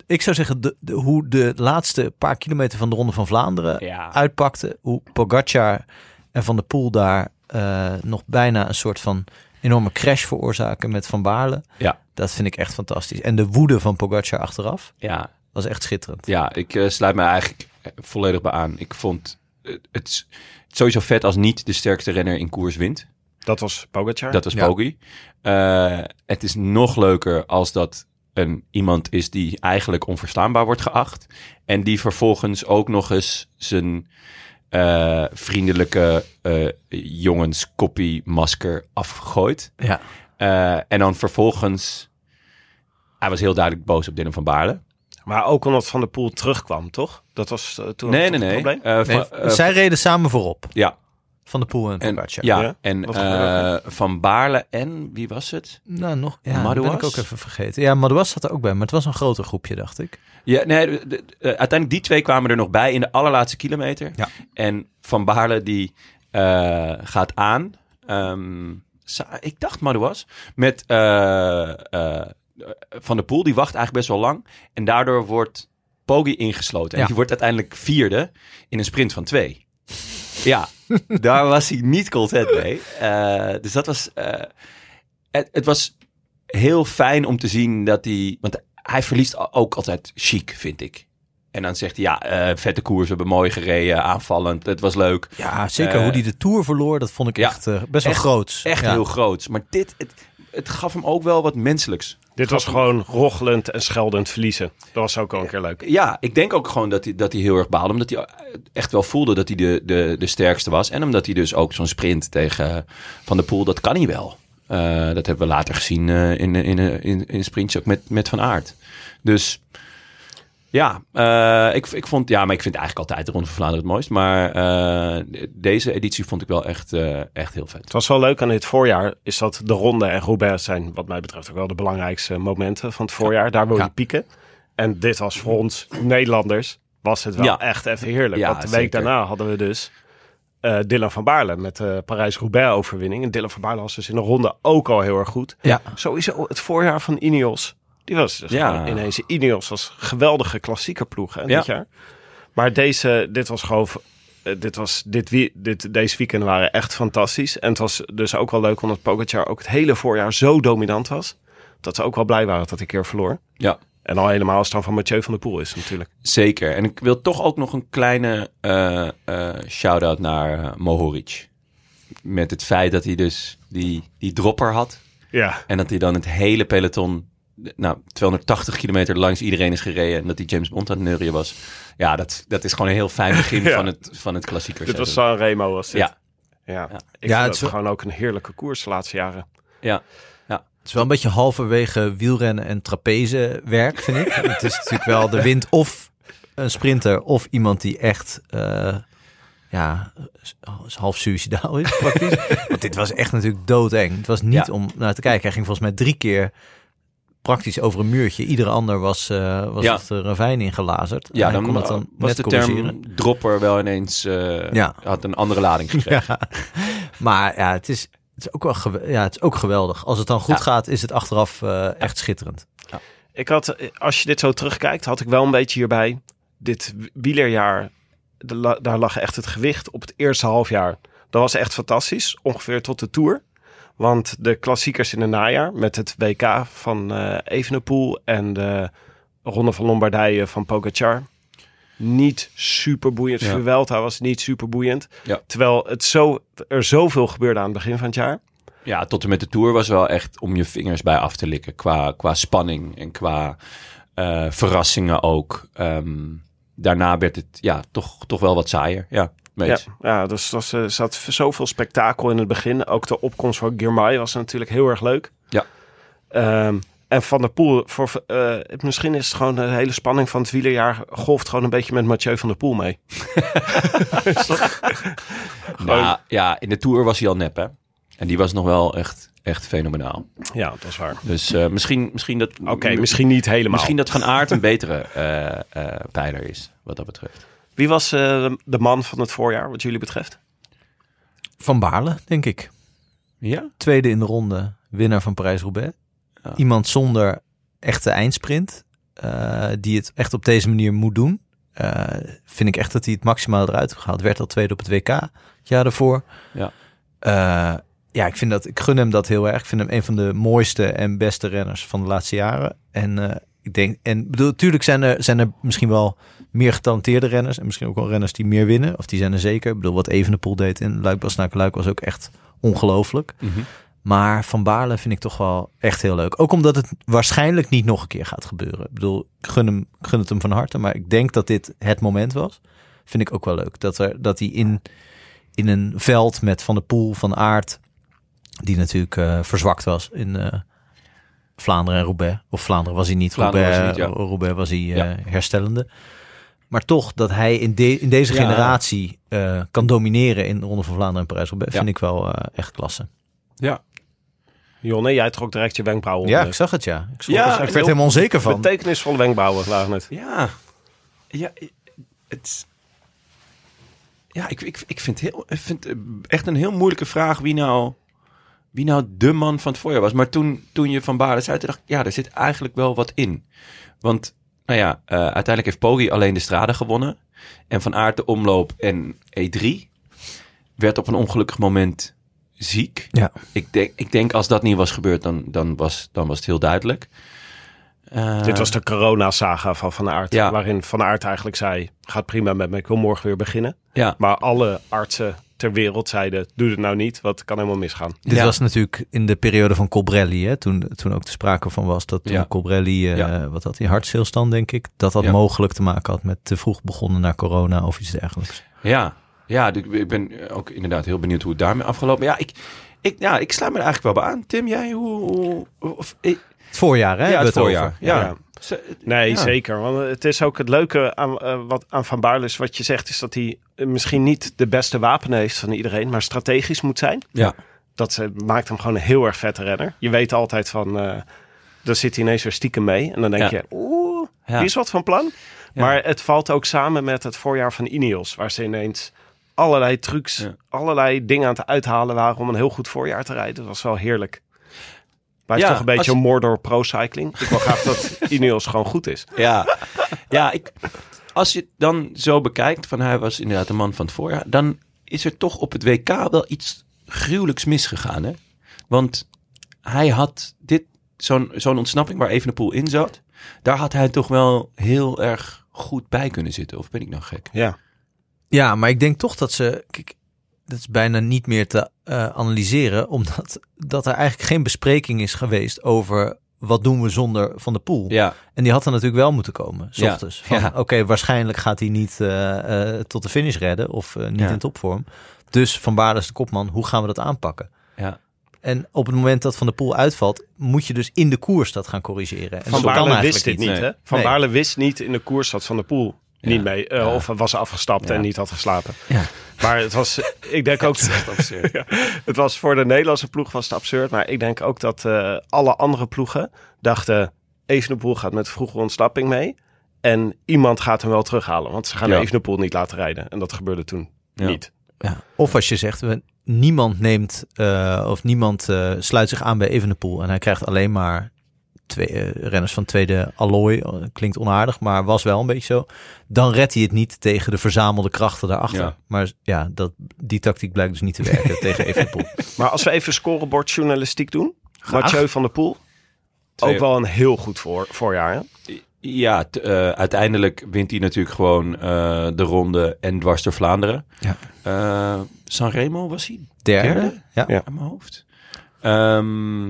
ik zou zeggen, de, de- hoe de laatste paar kilometer van de Ronde van Vlaanderen Ja. uitpakte. Hoe Pogacar en Van der Poel daar eh, nog bijna een soort van enorme crash veroorzaken met Van Baarle. Ja. Dat vind ik echt fantastisch. En de woede van Pogacar achteraf Ja, was echt schitterend. Ja, ik eh, sluit me eigenlijk volledig bij aan. Ik vond het sowieso vet als niet de sterkste renner in koers wint. Dat was Pogacar. Dat was Ja. Poggi. Eh, het is nog leuker als dat een iemand is die eigenlijk onverstaanbaar wordt geacht. En die vervolgens ook nog eens zijn eh, vriendelijke eh jongenskoppie masker afgooit. Ja. Eh, en dan vervolgens... Hij was heel duidelijk boos op Dylan van Baarle. Maar ook omdat Van der Poel terugkwam, toch? Dat was toen Nee, nee, het nee. probleem? Nee, zij reden samen voorop. ja, Van der Poel en En, Pogacar. ja, Ja? en eh, Van Baarle en wie was het? Nou, nog. Ja, dat ben Madouas? ik ook even vergeten. Ja, Madouas zat er ook bij, maar het was een groter groepje, dacht ik. Ja, nee, de- de- uiteindelijk die twee kwamen er nog bij in de allerlaatste kilometer. Ja. En Van Baarle die eh, gaat aan. Ehm, sa- ik dacht Madouas. Met eh, eh, Van der Poel, die wacht eigenlijk best wel lang. En daardoor wordt Poggi ingesloten. En Ja. die wordt uiteindelijk vierde in een sprint van twee. Ja, daar was hij niet content mee. Eh, dus dat was... eh, het, het was heel fijn om te zien dat hij... Want hij verliest ook altijd chic, vind ik. En dan zegt hij, ja, eh, vette koers, we hebben mooi gereden, aanvallend, het was leuk. Ja, zeker. Hoe die de Tour verloor, dat vond ik ja, echt best wel echt- groots. Echt Ja. heel groots. Maar dit, het, het gaf hem ook wel wat menselijks. Dit was gewoon rochelend en scheldend verliezen. Dat was ook al een keer leuk. Ja, ik denk ook gewoon dat hij, dat hij heel erg baalde. Omdat hij echt wel voelde dat hij de, de, de sterkste was. En omdat hij dus ook zo'n sprint tegen Van der Poel, dat kan hij wel. Eh, dat hebben we later gezien eh, in, in, in, in sprintjes ook met, met Van Aert. Dus ja, eh, ik, ik vond, ja, maar ik vind eigenlijk altijd de Ronde van Vlaanderen het mooist. Maar eh, deze editie vond ik wel echt, eh, echt heel vet. Het was wel leuk aan dit voorjaar, is dat de ronde en Roubaix zijn wat mij betreft ook wel de belangrijkste momenten van het voorjaar. Daar wil je Ja. pieken. En dit was voor ons Nederlanders, was het wel Ja. echt even heerlijk. Want de week zeker. daarna hadden we dus Dylan van Baarle met de Parijs-Roubaix overwinning. En Dylan van Baarle was dus in de ronde ook al heel erg goed. Ja. Sowieso het voorjaar van Ineos. Die was dus Ja. ineens Ineos was geweldige klassieke ploeg hè, dit jaar. Maar deze, dit was gewoon, eh, dit was, dit, wie- dit, deze weekenden waren echt fantastisch. En het was dus ook wel leuk omdat Pogacar ook het hele voorjaar zo dominant was. Dat ze ook wel blij waren dat een keer verloor. Ja. En al helemaal als het dan van Mathieu van der Poel is natuurlijk. Zeker. En ik wil toch ook nog een kleine eh, shout-out naar Mohoric. Met het feit dat hij dus die, die dropper had. Ja, En dat hij dan het hele peloton, nou, 280 kilometer langs iedereen is gereden. En dat hij James Bond aan het neurien was. Ja, dat, dat is gewoon een heel fijn begin (laughs) Ja. van het, van het klassieker. dit was San Remo was dit. Ja, ja. Ja. Ik Ja, het is wel- gewoon ook een heerlijke koers de laatste jaren. ja. Het is wel een beetje halverwege wielrennen en trapezewerk, vind ik. (laughs) het is natuurlijk wel de wind of een sprinter of iemand die echt eh, ja, half suicidaal is praktisch. (laughs) Want dit was echt natuurlijk doodeng. Het was niet Ja. om naar te kijken. Hij ging volgens mij drie keer praktisch over een muurtje. Iedere ander was, eh, was Ja. het een ravijn ingelazerd. En ja dan, kon het dan was net de term dropper wel ineens, eh, Ja. had een andere lading (laughs) gekregen. Ja. Maar ja, het is, het is ook wel ja, het is ook geweldig. Als het dan goed Ja. gaat, is het achteraf eh, echt schitterend. Ik had, als je dit zo terugkijkt, had ik wel een beetje hierbij. Dit wielerjaar, de la- daar lag echt het gewicht op het eerste halfjaar. Dat was echt fantastisch, ongeveer tot de Tour. Want de klassiekers in het najaar met het WK van eh Evenepoel en de Ronde van Lombardije van Pogacar. Niet super boeiend. Ja. Vuelta was niet super boeiend. Ja. Terwijl het zo, er zoveel gebeurde aan het begin van het jaar. Ja, tot en met de Tour was wel echt om je vingers bij af te likken. Qua, qua spanning en qua eh, verrassingen ook. Ehm, daarna werd het ja, toch, toch wel wat saaier. Ja, Ja, ja dus er eh, zat zoveel spektakel in het begin. Ook de opkomst van Girmay was natuurlijk heel erg leuk. Ja. Ehm, en Van der Poel, voor, eh, misschien is het gewoon de hele spanning van het wielerjaar golft gewoon een beetje met Mathieu van der Poel mee. (laughs) Nou, ja, in de Tour was hij al nep, hè? En die was nog wel echt, echt fenomenaal. Ja, dat is waar. Dus eh, misschien, misschien dat... Oké, misschien niet helemaal. Misschien dat Van Aert een betere pijler is, wat dat betreft. Wie was eh, de- man van het voorjaar, wat jullie betreft? Van Baarle, denk ik. Ja? Tweede in de ronde, winnaar van Parijs-Roubaix. Ja. Iemand zonder echte eindsprint, eh, die het echt op deze manier moet doen. Eh, vind ik echt dat hij het maximaal eruit heeft gehaald. Werd al tweede op het WK het jaar daarvoor. Ja. Eh, ja, ik, vind dat, ik gun hem dat heel erg. Ik vind hem een van de mooiste en beste renners van de laatste jaren. En eh, ik denk, en bedoel, natuurlijk zijn er, zijn er misschien wel meer getalenteerde renners. En misschien ook wel renners die meer winnen. Of die zijn er zeker. Ik bedoel, wat Evenepoel deed in Luik Luik was ook echt ongelooflijk. Mhm. Maar Van Baarle vind ik toch wel echt heel leuk. Ook omdat het waarschijnlijk niet nog een keer gaat gebeuren. Ik bedoel, ik gun, hem, ik gun het hem van harte. Maar ik denk dat dit het moment was. Vind ik ook wel leuk. Dat, er, dat hij in, in een veld met Van der Poel, Van Aert... die natuurlijk eh, verzwakt was in eh, Vlaanderen en Roubaix. Of Vlaanderen was hij niet. Vlaanderen was Roubaix, hij niet, ja. Roubaix was hij eh, Ja. herstellende. Maar toch, dat hij in, de, in deze Ja. generatie eh, kan domineren in de Ronde van Vlaanderen en Parijs-Roubaix... Ja. vind ik wel eh, echt klasse. Ja. Jonne, jij trok direct je wenkbrauwen Ja, onder. ik zag het, ja. Ik, Ja, er- ik werd helemaal onzeker van. Betekenisvolle wenkbrauwen waren het. Ja. Ja, het... Ja, ik, ik, ik vind, heel, ik vind echt een heel moeilijke vraag wie nou, wie nou de man van het voorjaar was. Maar toen, toen je van Baarle zei, toen dacht ik, ja, er zit eigenlijk wel wat in. Want nou ja, eh, uiteindelijk heeft Poggi alleen de strade gewonnen. En Van Aert de omloop en E3. Werd op een ongelukkig moment ziek. Ja. Ik denk, ik denk als dat niet was gebeurd, dan, dan, was, dan was het heel duidelijk. Eh, Dit was de corona-saga van Van Aert. Ja. Waarin Van Aert eigenlijk zei, gaat prima met me, ik wil morgen weer beginnen. Ja, Maar alle artsen ter wereld zeiden, doe het nou niet, het kan helemaal misgaan. Dit Ja. was natuurlijk in de periode van Colbrelli, hè? Toen, toen ook de sprake van was dat toen Ja. Colbrelli, eh, Ja. wat had hij, hartstilstand denk ik, dat dat Ja. mogelijk te maken had met te vroeg begonnen naar corona of iets dergelijks. ja, ja ik ben ook inderdaad heel benieuwd hoe het daarmee afgelopen. Ja, ik, ik, ja, ik sluit me er eigenlijk wel bij aan. Tim, jij, hoe... hoe of, ik, Het voorjaar, hè? ja, het voorjaar. over. Ja. Nee, Ja. zeker. Want het is ook het leuke aan, eh, wat, aan Van Baarle is wat je zegt, is dat hij eh, misschien niet de beste wapen heeft van iedereen, maar strategisch moet zijn. Ja. Dat eh, maakt hem gewoon een heel erg vette renner. Je weet altijd van, eh dan zit hij ineens weer stiekem mee. En dan denk Ja. je, oeh, Ja. die is wat van plan. Ja. Maar het valt ook samen met het voorjaar van Ineos, waar ze ineens allerlei trucs, Ja. allerlei dingen aan het uithalen waren om een heel goed voorjaar te rijden. Dat was wel heerlijk. Blijft Ja, toch een beetje als- een Mordor pro-cycling. Ik wil graag dat (laughs) Ineos gewoon goed is. Ja, ja ik, als je het dan zo bekijkt, van hij was inderdaad een man van het voorjaar, dan is er toch op het WK wel iets gruwelijks misgegaan. Hè? Want hij had dit, zo'n zo'n ontsnapping waar Evenepoel in zat, daar had hij toch wel heel erg goed bij kunnen zitten. Of ben ik nou gek? Ja. Ja, maar ik denk toch dat ze. Kijk, dat is bijna niet meer te eh, analyseren, (laughs) omdat dat er eigenlijk geen bespreking is geweest over wat doen we zonder Van de Poel. Ja, En die had er natuurlijk wel moeten komen, s Ja, ochtends. Van, ja. Oké, waarschijnlijk gaat hij niet eh, eh, tot de finish redden of eh, niet Ja. in topvorm. Dus Van Baarle is de kopman, hoe gaan we dat aanpakken? ja. En op het moment dat Van de Poel uitvalt, moet je dus in de koers dat gaan corrigeren. En Van Baarle wist dit niet, Nee. hè? Van Nee. Baarle wist niet in de koers dat Van der Poel. Niet mee, eh, of was afgestapt en niet had geslapen. Ja. Maar het was, ik denk (laughs) ook, (laughs) Ja, het was voor de Nederlandse ploeg was het absurd, maar ik denk ook dat eh, alle andere ploegen dachten, Evenepoel gaat met vroege ontsnapping mee en iemand gaat hem wel terughalen, want ze gaan Ja. Evenepoel niet laten rijden en dat gebeurde toen Ja. niet. Ja. Of als je zegt, we, niemand neemt eh, of niemand sluit zich aan bij Evenepoel en hij krijgt alleen maar twee eh, renners van tweede allooi. Eh, Klinkt onaardig, maar was wel een beetje zo. Dan redt hij het niet tegen de verzamelde krachten daarachter. Ja. Maar ja, dat, die tactiek blijkt dus niet te werken (laughs) tegen Evenepoel. Maar als we even scorebordjournalistiek doen, Mathieu van der Poel, Twee- ook wel een heel goed voor, voorjaar. Hè? Ja, t- eh, uiteindelijk wint hij natuurlijk gewoon eh, de ronde en dwars door Vlaanderen. Ja. Eh, Sanremo was hij Derde. Derde? Ja. Ja. aan mijn hoofd. Ehm,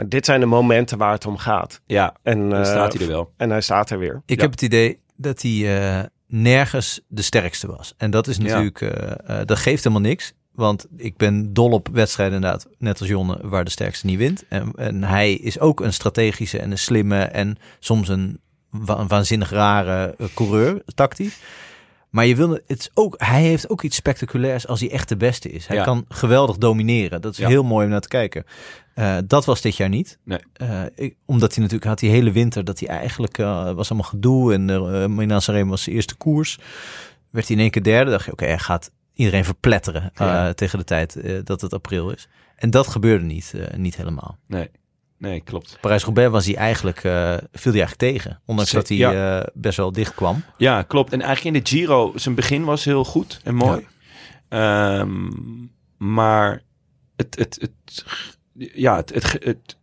Maar dit zijn de momenten waar het om gaat. ja, En, dan eh, staat hij er wel. En hij staat er weer. Ik Ja. heb het idee dat hij eh, nergens de sterkste was. En dat is Ja. natuurlijk, eh, dat geeft helemaal niks. Want ik ben dol op wedstrijden inderdaad, net als Jonne, waar de sterkste niet wint. En, en hij is ook een strategische en een slimme en soms een, wa- een waanzinnig rare coureur, tactisch. Maar je wil, het is ook, hij heeft ook iets spectaculairs als hij echt de beste is. Hij Ja. kan geweldig domineren. Dat is Ja. heel mooi om naar te kijken. Eh, dat was dit jaar niet. Nee. Eh, ik, omdat hij natuurlijk had die hele winter dat hij eigenlijk eh, was allemaal gedoe en uh, Sanremo was zijn eerste koers. Werd hij in één keer derde. Dacht je, oké, hij gaat iedereen verpletteren Ja. tegen de tijd dat het april is. En dat gebeurde niet, niet helemaal. Nee, nee klopt. Parijs-Roubaix was hij eigenlijk, eh, viel hij eigenlijk tegen. Ondanks dat hij ja. eh, best wel dicht kwam. Ja, klopt. En eigenlijk in de Giro, zijn begin was heel goed en mooi. Ehm, maar het, het, het, ja, het, het, het,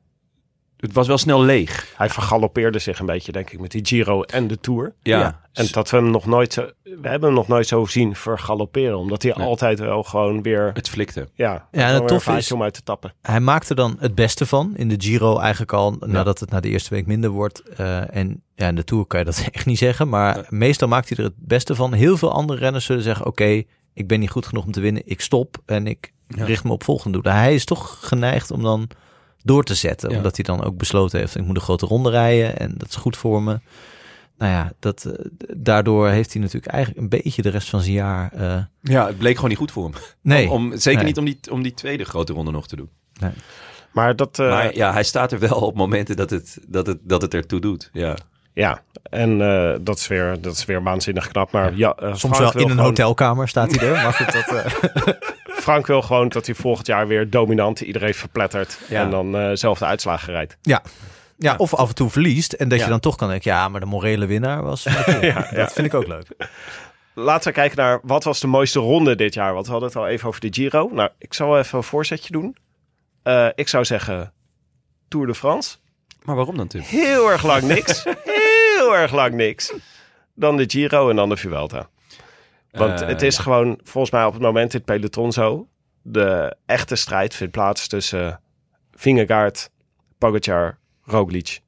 het was wel snel leeg. Hij vergalopeerde zich een beetje, denk ik, met die Giro en de Tour. Ja, En dat we hem nog nooit zo, we hebben hem nog nooit zo zien vergalopperen. Omdat hij Nee. altijd wel gewoon weer, het flikte. ja, Ja, en het een is- om uit te tappen. Hij maakte dan het beste van in de Giro eigenlijk al nadat het na de eerste week minder wordt. Eh, en ja, in de Tour kan je dat (laughs) echt niet zeggen. Maar meestal maakt hij er het beste van. Heel veel andere renners zullen zeggen, oké, ik ben niet goed genoeg om te winnen. Ik stop en ik Ja. richt me op volgende doelen. Hij is toch geneigd om dan door te zetten. Ja. Omdat hij dan ook besloten heeft, ik moet een grote ronde rijden. En dat is goed voor me. Nou ja, dat, eh, daardoor heeft hij natuurlijk eigenlijk een beetje de rest van zijn jaar... eh, Ja, het bleek gewoon niet goed voor hem. nee, Om, om- zeker Nee. niet om die, om die tweede grote ronde nog te doen. Maar dat, eh, maar ja, hij staat er wel op momenten dat het, dat het, dat het ertoe doet. Ja. ja, en eh, dat, is weer, dat is weer waanzinnig knap. Maar ja, soms wel in een gewoon- hotelkamer staat hij er. Maar goed, dat... eh, (laughs) Frank wil gewoon dat hij volgend jaar weer dominant iedereen verplettert. Ja. En dan eh zelf de uitslagen rijdt. Ja. Ja, of af en toe verliest en dat Ja. je dan toch kan denken, ja, maar de morele winnaar was... (laughs) Dat vind ik ook leuk. Laten we kijken naar wat was de mooiste ronde dit jaar. Want we hadden het al even over de Giro. Nou, ik zal even een voorzetje doen. Eh, ik zou zeggen Tour de France. Maar waarom dan, Tim? Heel erg lang niks. (laughs) Heel erg lang niks. Dan de Giro en dan de Vuelta. Want Eh, het is ja. gewoon volgens mij op het moment in het peloton zo. De echte strijd vindt plaats tussen Vingegaard, Pogacar, Roglic.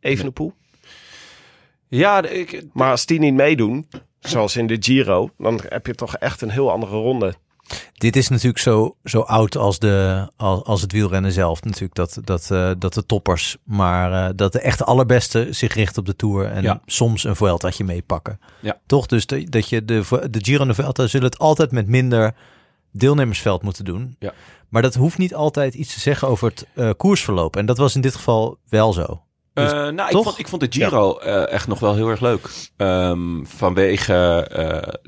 Evenepoel. Ja, de- ik, Maar als die niet meedoen, zoals in de Giro, dan heb je toch echt een heel andere ronde. Dit is natuurlijk zo, zo oud als, de, als, als het wielrennen zelf. Natuurlijk dat, dat, eh, dat de toppers, maar eh, dat de echte allerbeste zich richten op de Tour. En Ja. soms een Vueltaatje meepakken. Ja. Toch? Dus de, dat je de, de Giro en de Vuelta zullen het altijd met minder deelnemersveld moeten doen. Ja. Maar dat hoeft niet altijd iets te zeggen over het eh, koersverloop. En dat was in dit geval wel zo. Dus nou, ik vond, ik vond de Giro echt nog wel heel erg leuk. Ehm, vanwege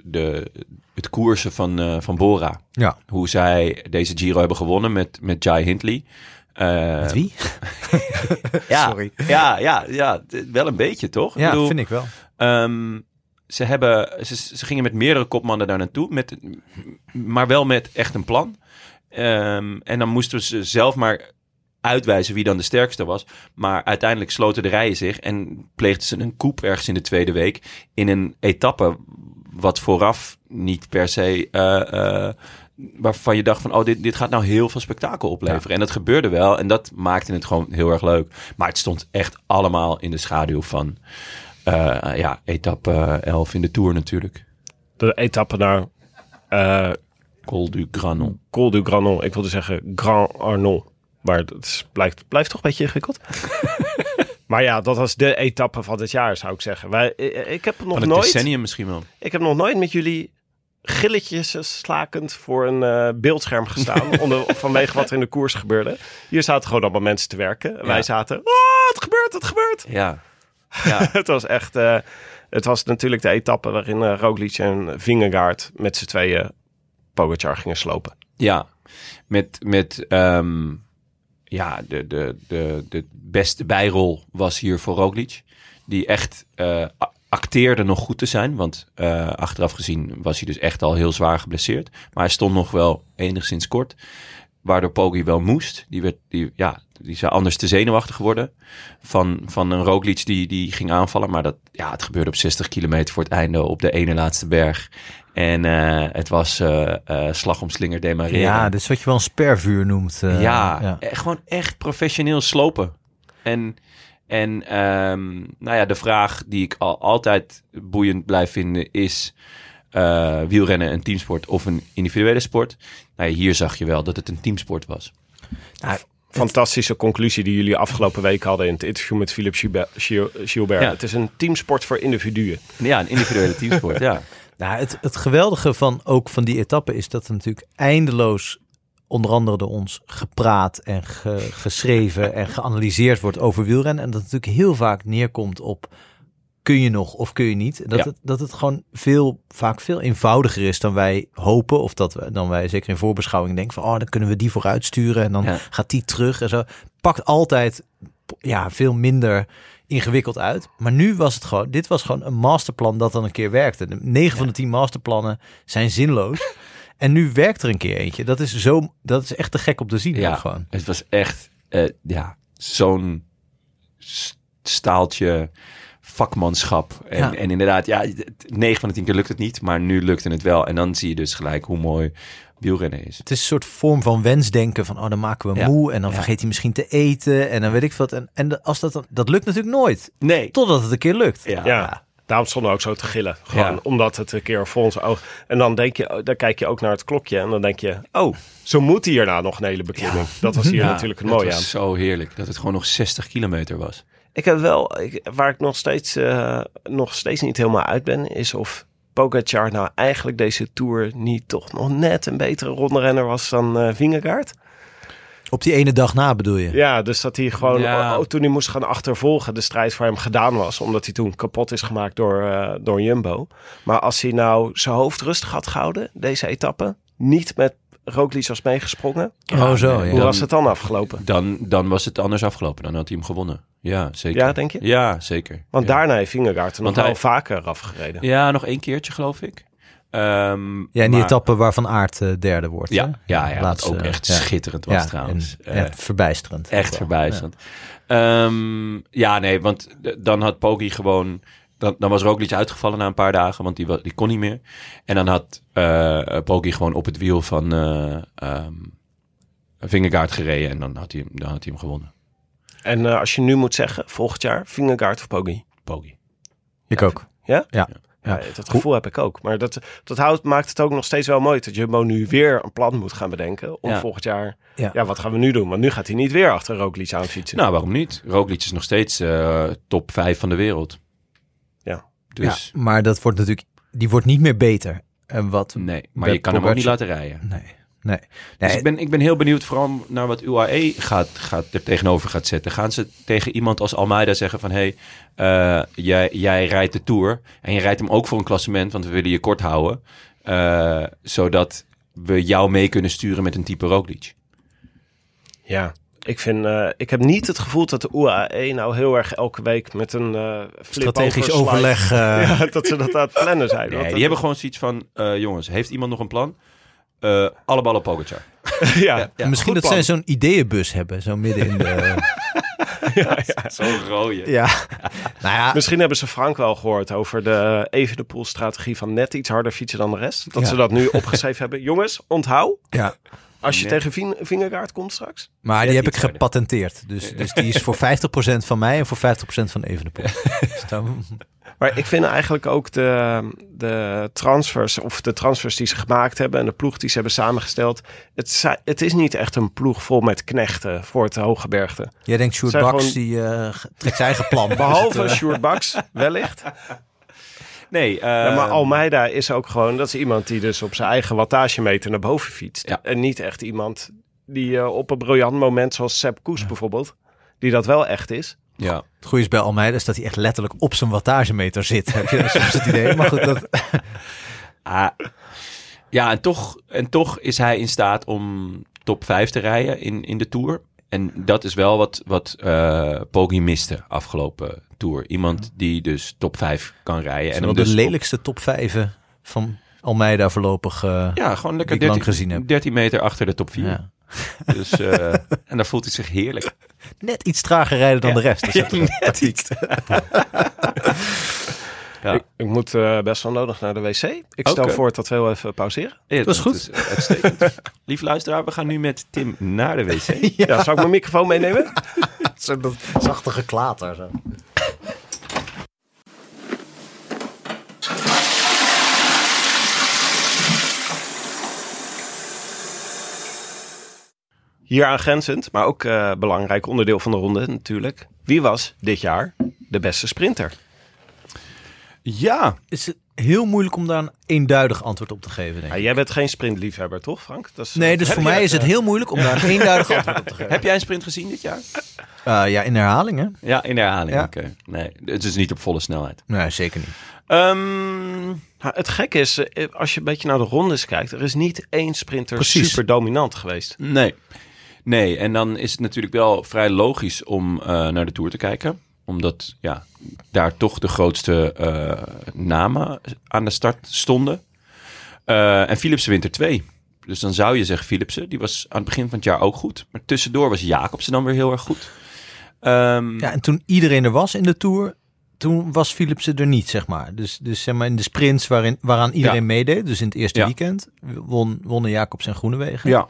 de, het koersen van, eh, van Bora. Ja. Hoe zij deze Giro hebben gewonnen met, met Jai Hindley. Eh, Met wie? (laughs) Ja, Sorry. Ja, ja, ja, wel een beetje toch? Ja, bedoel, vind ik wel. Ehm, ze, hebben, ze, ze gingen met meerdere kopmannen daar naartoe, met, maar wel met echt een plan. Ehm, en dan moesten ze zelf maar uitwijzen wie dan de sterkste was. Maar uiteindelijk sloten de rijen zich en pleegden ze een koep ergens in de tweede week in een etappe wat vooraf niet per se... eh, eh, waarvan je dacht van, oh, dit, dit gaat nou heel veel spektakel opleveren. En dat gebeurde wel en dat maakte het gewoon heel erg leuk. Maar het stond echt allemaal in de schaduw van... eh, ja, etappe 11 in de Tour natuurlijk. De etappe naar Col du Granon. Col du Granon. Ik wilde zeggen Grand Arnon. Maar het is- blijft, blijft toch een beetje ingewikkeld. (laughs) maar ja, dat was de etappe van dit jaar, zou ik zeggen. Wij, ik, ik heb nog Van het nooit... decennium misschien wel. Ik heb nog nooit met jullie gilletjes slakend voor een eh, beeldscherm gestaan. (laughs) onder, vanwege wat er in de koers gebeurde. Hier zaten gewoon allemaal mensen te werken. En Wij zaten, oh, het gebeurt, het gebeurt. Ja. (laughs) ja. het was echt, eh, het was natuurlijk de etappe waarin eh Roglic en Vingegaard met z'n tweeën Pogacar gingen slopen. Ja, met, met ehm, ja, de, de, de, de beste bijrol was hier voor Roglic. Die echt eh, acteerde nog goed te zijn. Want eh, achteraf gezien was hij dus echt al heel zwaar geblesseerd. Maar hij stond nog wel enigszins kort. Waardoor Poggi wel moest. Die, werd, die, ja, die zou anders te zenuwachtig worden. Van, van een Roglic die, die ging aanvallen. Maar dat, ja, het gebeurde op 60 kilometer voor het einde op de ene laatste berg. En eh, het was eh, eh, slag om slinger demareren. Ja, dit is wat je wel een spervuur noemt. ja, ja. eh, gewoon echt professioneel slopen. En, en ehm, nou ja, de vraag die ik al, altijd boeiend blijf vinden is... wielrennen een teamsport of een individuele sport? Nou hier zag je wel dat het een teamsport was. Fantastische conclusie die jullie afgelopen week hadden in het interview met Philippe Gilbert. Gil- Gilbert. Ja. Het is een teamsport voor individuen. Ja, een individuele teamsport, ja. (laughs) Nou, het, het geweldige van ook van die etappe is dat er natuurlijk eindeloos onder andere door ons gepraat en ge- geschreven en geanalyseerd wordt over wielrennen. En dat het natuurlijk heel vaak neerkomt op kun je nog of kun je niet. Dat, Ja. het, dat het gewoon veel, vaak veel eenvoudiger is dan wij hopen. Of dat we, dan wij zeker in voorbeschouwing denken van oh, dan kunnen we die vooruit sturen en dan Ja. gaat die terug en zo. Pakt altijd ja, veel minder ingewikkeld uit. Maar nu was het gewoon, dit was gewoon een masterplan dat dan een keer werkte. De 9 van de 10 masterplannen zijn zinloos. (laughs) En nu werkt er een keer eentje. Dat is zo, dat is echt te gek om te zien. Ja. gewoon. Het was echt eh, ja, zo'n staaltje vakmanschap. En, Ja. en inderdaad, ja, 9 van de 10 keer lukt het niet, maar nu lukte het wel. En dan zie je dus gelijk hoe mooi wielrennen is. Het is een soort vorm van wensdenken van oh dan maken we Ja. moe en dan Ja. vergeet hij misschien te eten en dan weet ik wat. En, en als dat dan, dat lukt natuurlijk nooit. Nee. Totdat het een keer lukt. Ja. Ja. Daarom stonden we ook zo te gillen. Gewoon Ja. omdat het een keer voor ons oog... En dan, denk je, dan kijk je ook naar het klokje en dan denk je... Oh, zo moet hierna nog een hele beklimming. Dat was hier Ja, natuurlijk een het mooie was aan. zo heerlijk dat het gewoon nog 60 kilometer was. Ik heb wel, ik, waar ik nog steeds, eh, nog steeds niet helemaal uit ben, is of Pogacar nou eigenlijk deze Tour niet toch nog net een betere rondrenner was dan eh Vingegaard. Op die ene dag na bedoel je? Ja, dus dat hij gewoon, Ja. oh, toen hij moest gaan achtervolgen, de strijd voor hem gedaan was. Omdat hij toen kapot is gemaakt door, eh, door Jumbo. Maar als hij nou zijn hoofd rustig had gehouden, deze etappe, niet met Roglic was meegesprongen. oh, zo. ja. Hoe Dan- was het dan afgelopen? Dan, dan was het anders afgelopen. Dan had hij hem gewonnen. Ja, zeker. Ja, denk je? Ja, zeker. Want ja. daarna heeft Vingegaard er nog wel hij- vaker afgereden. Ja, nog één keertje geloof ik. Ehm, Ja, in die maar- etappe waarvan Aard eh, derde wordt. Ja, hè? ja, ja Laatste, ook echt ja. schitterend was Ja, trouwens. en Eh, echt verbijsterend. echt wel. verbijsterend. Ehm, ja, nee, want dan had Poggi gewoon... Dan, dan was Roglic uitgevallen na een paar dagen, want die, die kon niet meer. En dan had eh Poggi gewoon op het wiel van eh ehm Vingegaard gereden. En dan had hij, hem- dan had hij hem gewonnen. En eh, als je nu moet zeggen, volgend jaar Vingegaard of Poggi? Poggi. Ik ook. Ja? Ja. Ja, dat gevoel heb ik ook. Maar dat, dat houdt, maakt het ook nog steeds wel mooi dat Jumbo nu weer een plan moet gaan bedenken. Om Ja. volgend jaar, Ja. ja. wat gaan we nu doen? Want nu gaat hij niet weer achter Roglic aan fietsen. Nou, waarom niet? Roglic is nog steeds eh, top 5 van de wereld. Ja. Dus Ja, maar dat wordt natuurlijk, die wordt niet meer beter. En wat? nee, maar je kan hem ook niet laten rijden. Nee. Nee. Dus ik, ben, ik ben heel benieuwd vooral naar wat UAE gaat, gaat er tegenover gaat zetten. Gaan ze tegen iemand als Almeida zeggen van... hé, hey, eh, jij, jij rijdt de Tour en je rijdt hem ook voor een klassement... want we willen je kort houden. eh, zodat we jou mee kunnen sturen met een type Roglic. Ja, ik, vind, eh, ik heb niet het gevoel dat de UAE nou heel erg elke week met een eh strategisch overleg. (laughs) eh, Ja, dat ze dat aan het plannen zijn. Nee, Want die hebben gewoon zoiets van... eh, jongens, heeft iemand nog een plan? Eh alle ballen op Pogacar. (laughs) ja, Ja, Misschien dat zij plan. zo'n ideeënbus hebben, zo midden in de... (laughs) Zo'n rode. ja. nou ja, Misschien hebben ze Frank wel gehoord over de Evenepoel-strategie van net iets harder fietsen dan de rest. Dat Ja. ze dat nu opgeschreven hebben. Jongens, onthoud, ja. Als je tegen Ving- Vingegaard komt straks. Maar die heb ik gepatenteerd. Dus, dus die is voor (laughs) 50% van mij en voor 50% van Evenepoel. Dus dan- (laughs) Maar ik vind eigenlijk ook de, de transfers, of de transfers die ze gemaakt hebben en de ploeg die ze hebben samengesteld. Het, het is niet echt een ploeg vol met knechten voor het Hooggebergte. Jij denkt, Sjoerd Baks, gewoon- die eh, trekt zijn eigen plan. Behalve Dus het, eh, Sjoerd Baks, wellicht. Nee, eh, Ja, maar Almeida is ook gewoon, dat is iemand die dus op zijn eigen wattagemeter naar boven fietst. Ja. En niet echt iemand die eh, op een briljant moment, zoals Sepp Koes bijvoorbeeld, die dat wel echt is. Ja. Het goede is bij Almeida is dat hij echt letterlijk op zijn wattagemeter zit. (laughs) Heb je soms het idee? Maar goed, dat, (laughs) Ah, ja, en toch, en toch is hij in staat om top 5 te rijden in, in de Tour. En dat is wel wat, wat eh Poggi miste afgelopen Tour. Iemand die dus top 5 kan rijden. en hem de dus lelijkste top 5 van Almeida voorlopig. eh, ja, gewoon lekker die ik 13, lang gezien heb. 13 meter achter de top 4. ja. (laughs) Dus, eh, en daar voelt hij zich heerlijk. (laughs) Net iets trager rijden dan Ja. de rest. Dus (laughs) dat is Ja, net iets. Ja. Ik, ik moet eh, best wel nodig naar de wc. Ik stel voor dat we heel even pauzeren. Ja, Dat is goed. uitstekend. Lief luisteraar, we gaan nu met Tim naar de wc. Ja, zou ik mijn microfoon meenemen? Dat zachte geklater. Zo. Hier aangrenzend, maar ook eh, belangrijk onderdeel van de ronde natuurlijk. Wie was dit jaar de beste sprinter? Ja, Is het heel moeilijk om daar een eenduidig antwoord op te geven, denk Ja, ik. jij bent geen sprintliefhebber, toch Frank? Dat is, Nee, dus voor mij is het heel moeilijk om daar een eenduidig antwoord op te (laughs) geven. heb jij een sprint gezien dit jaar? Eh, ja, in herhaling, hè? Ja, in de herhaling. Ja. Oké. Nee, het is niet op volle snelheid. Nee, zeker niet. Ehm, Nou, het gekke is, eh, als je een beetje naar de rondes kijkt, er is niet één sprinter Precies. super dominant geweest. nee. Nee, en dan is het natuurlijk wel vrij logisch om eh, naar de Tour te kijken. Omdat ja, daar toch de grootste eh, namen aan de start stonden. Eh, en Philipsen wint er twee. Dus dan zou je zeggen Philipsen, die was aan het begin van het jaar ook goed. Maar tussendoor was Jacobsen dan weer heel erg goed. Ehm, Ja, en toen iedereen er was in de Tour, toen was Philipsen er niet, zeg maar. Dus, dus zeg maar in de sprints waarin, waaraan iedereen Ja. meedeed, dus in het eerste Ja. weekend, won, wonnen Jacobs en Groenewegen. ja.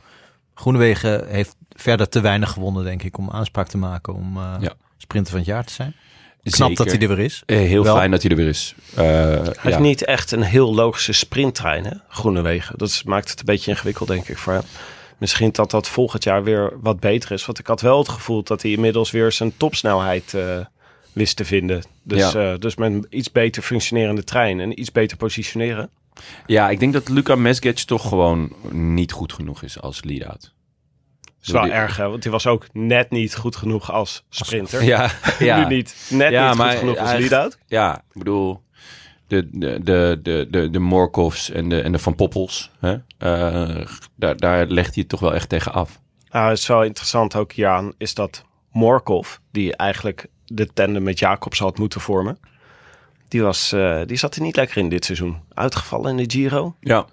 Groenewegen heeft verder te weinig gewonnen, denk ik, om aanspraak te maken om eh, Ja. sprinter van het jaar te zijn. Knap Zeker. dat hij er weer is. Eh, heel Wel- fijn dat hij er weer is. Eh, Hij ja. heeft niet echt een heel logische sprinttrein, hè? Groenewegen. Dat is- maakt het een beetje ingewikkeld, denk ik, voor hem. Misschien dat dat volgend jaar weer wat beter is. Want ik had wel het gevoel dat hij inmiddels weer zijn topsnelheid eh, wist te vinden. Dus, Ja. eh, dus met een iets beter functionerende trein en iets beter positioneren. Ja, ik denk dat Luca Mesgic toch gewoon niet goed genoeg is als lead-out. Dat is wel Die- erg, hè? Want hij was ook net niet goed genoeg als sprinter. Ja, (laughs) ja. Nu niet. Net Ja, niet maar goed genoeg als lead-out. ja, ik bedoel, de, de, de, de, de, de Morkovs en de, en de Van Poppels. Hè? Eh, daar, daar legt hij het toch wel echt tegen af. Nou, het is wel interessant ook hieraan, is dat Morkov, die eigenlijk de tandem met Jacobs had moeten vormen, die, was, eh, die zat er niet lekker in dit seizoen. Uitgevallen in de Giro. Ja,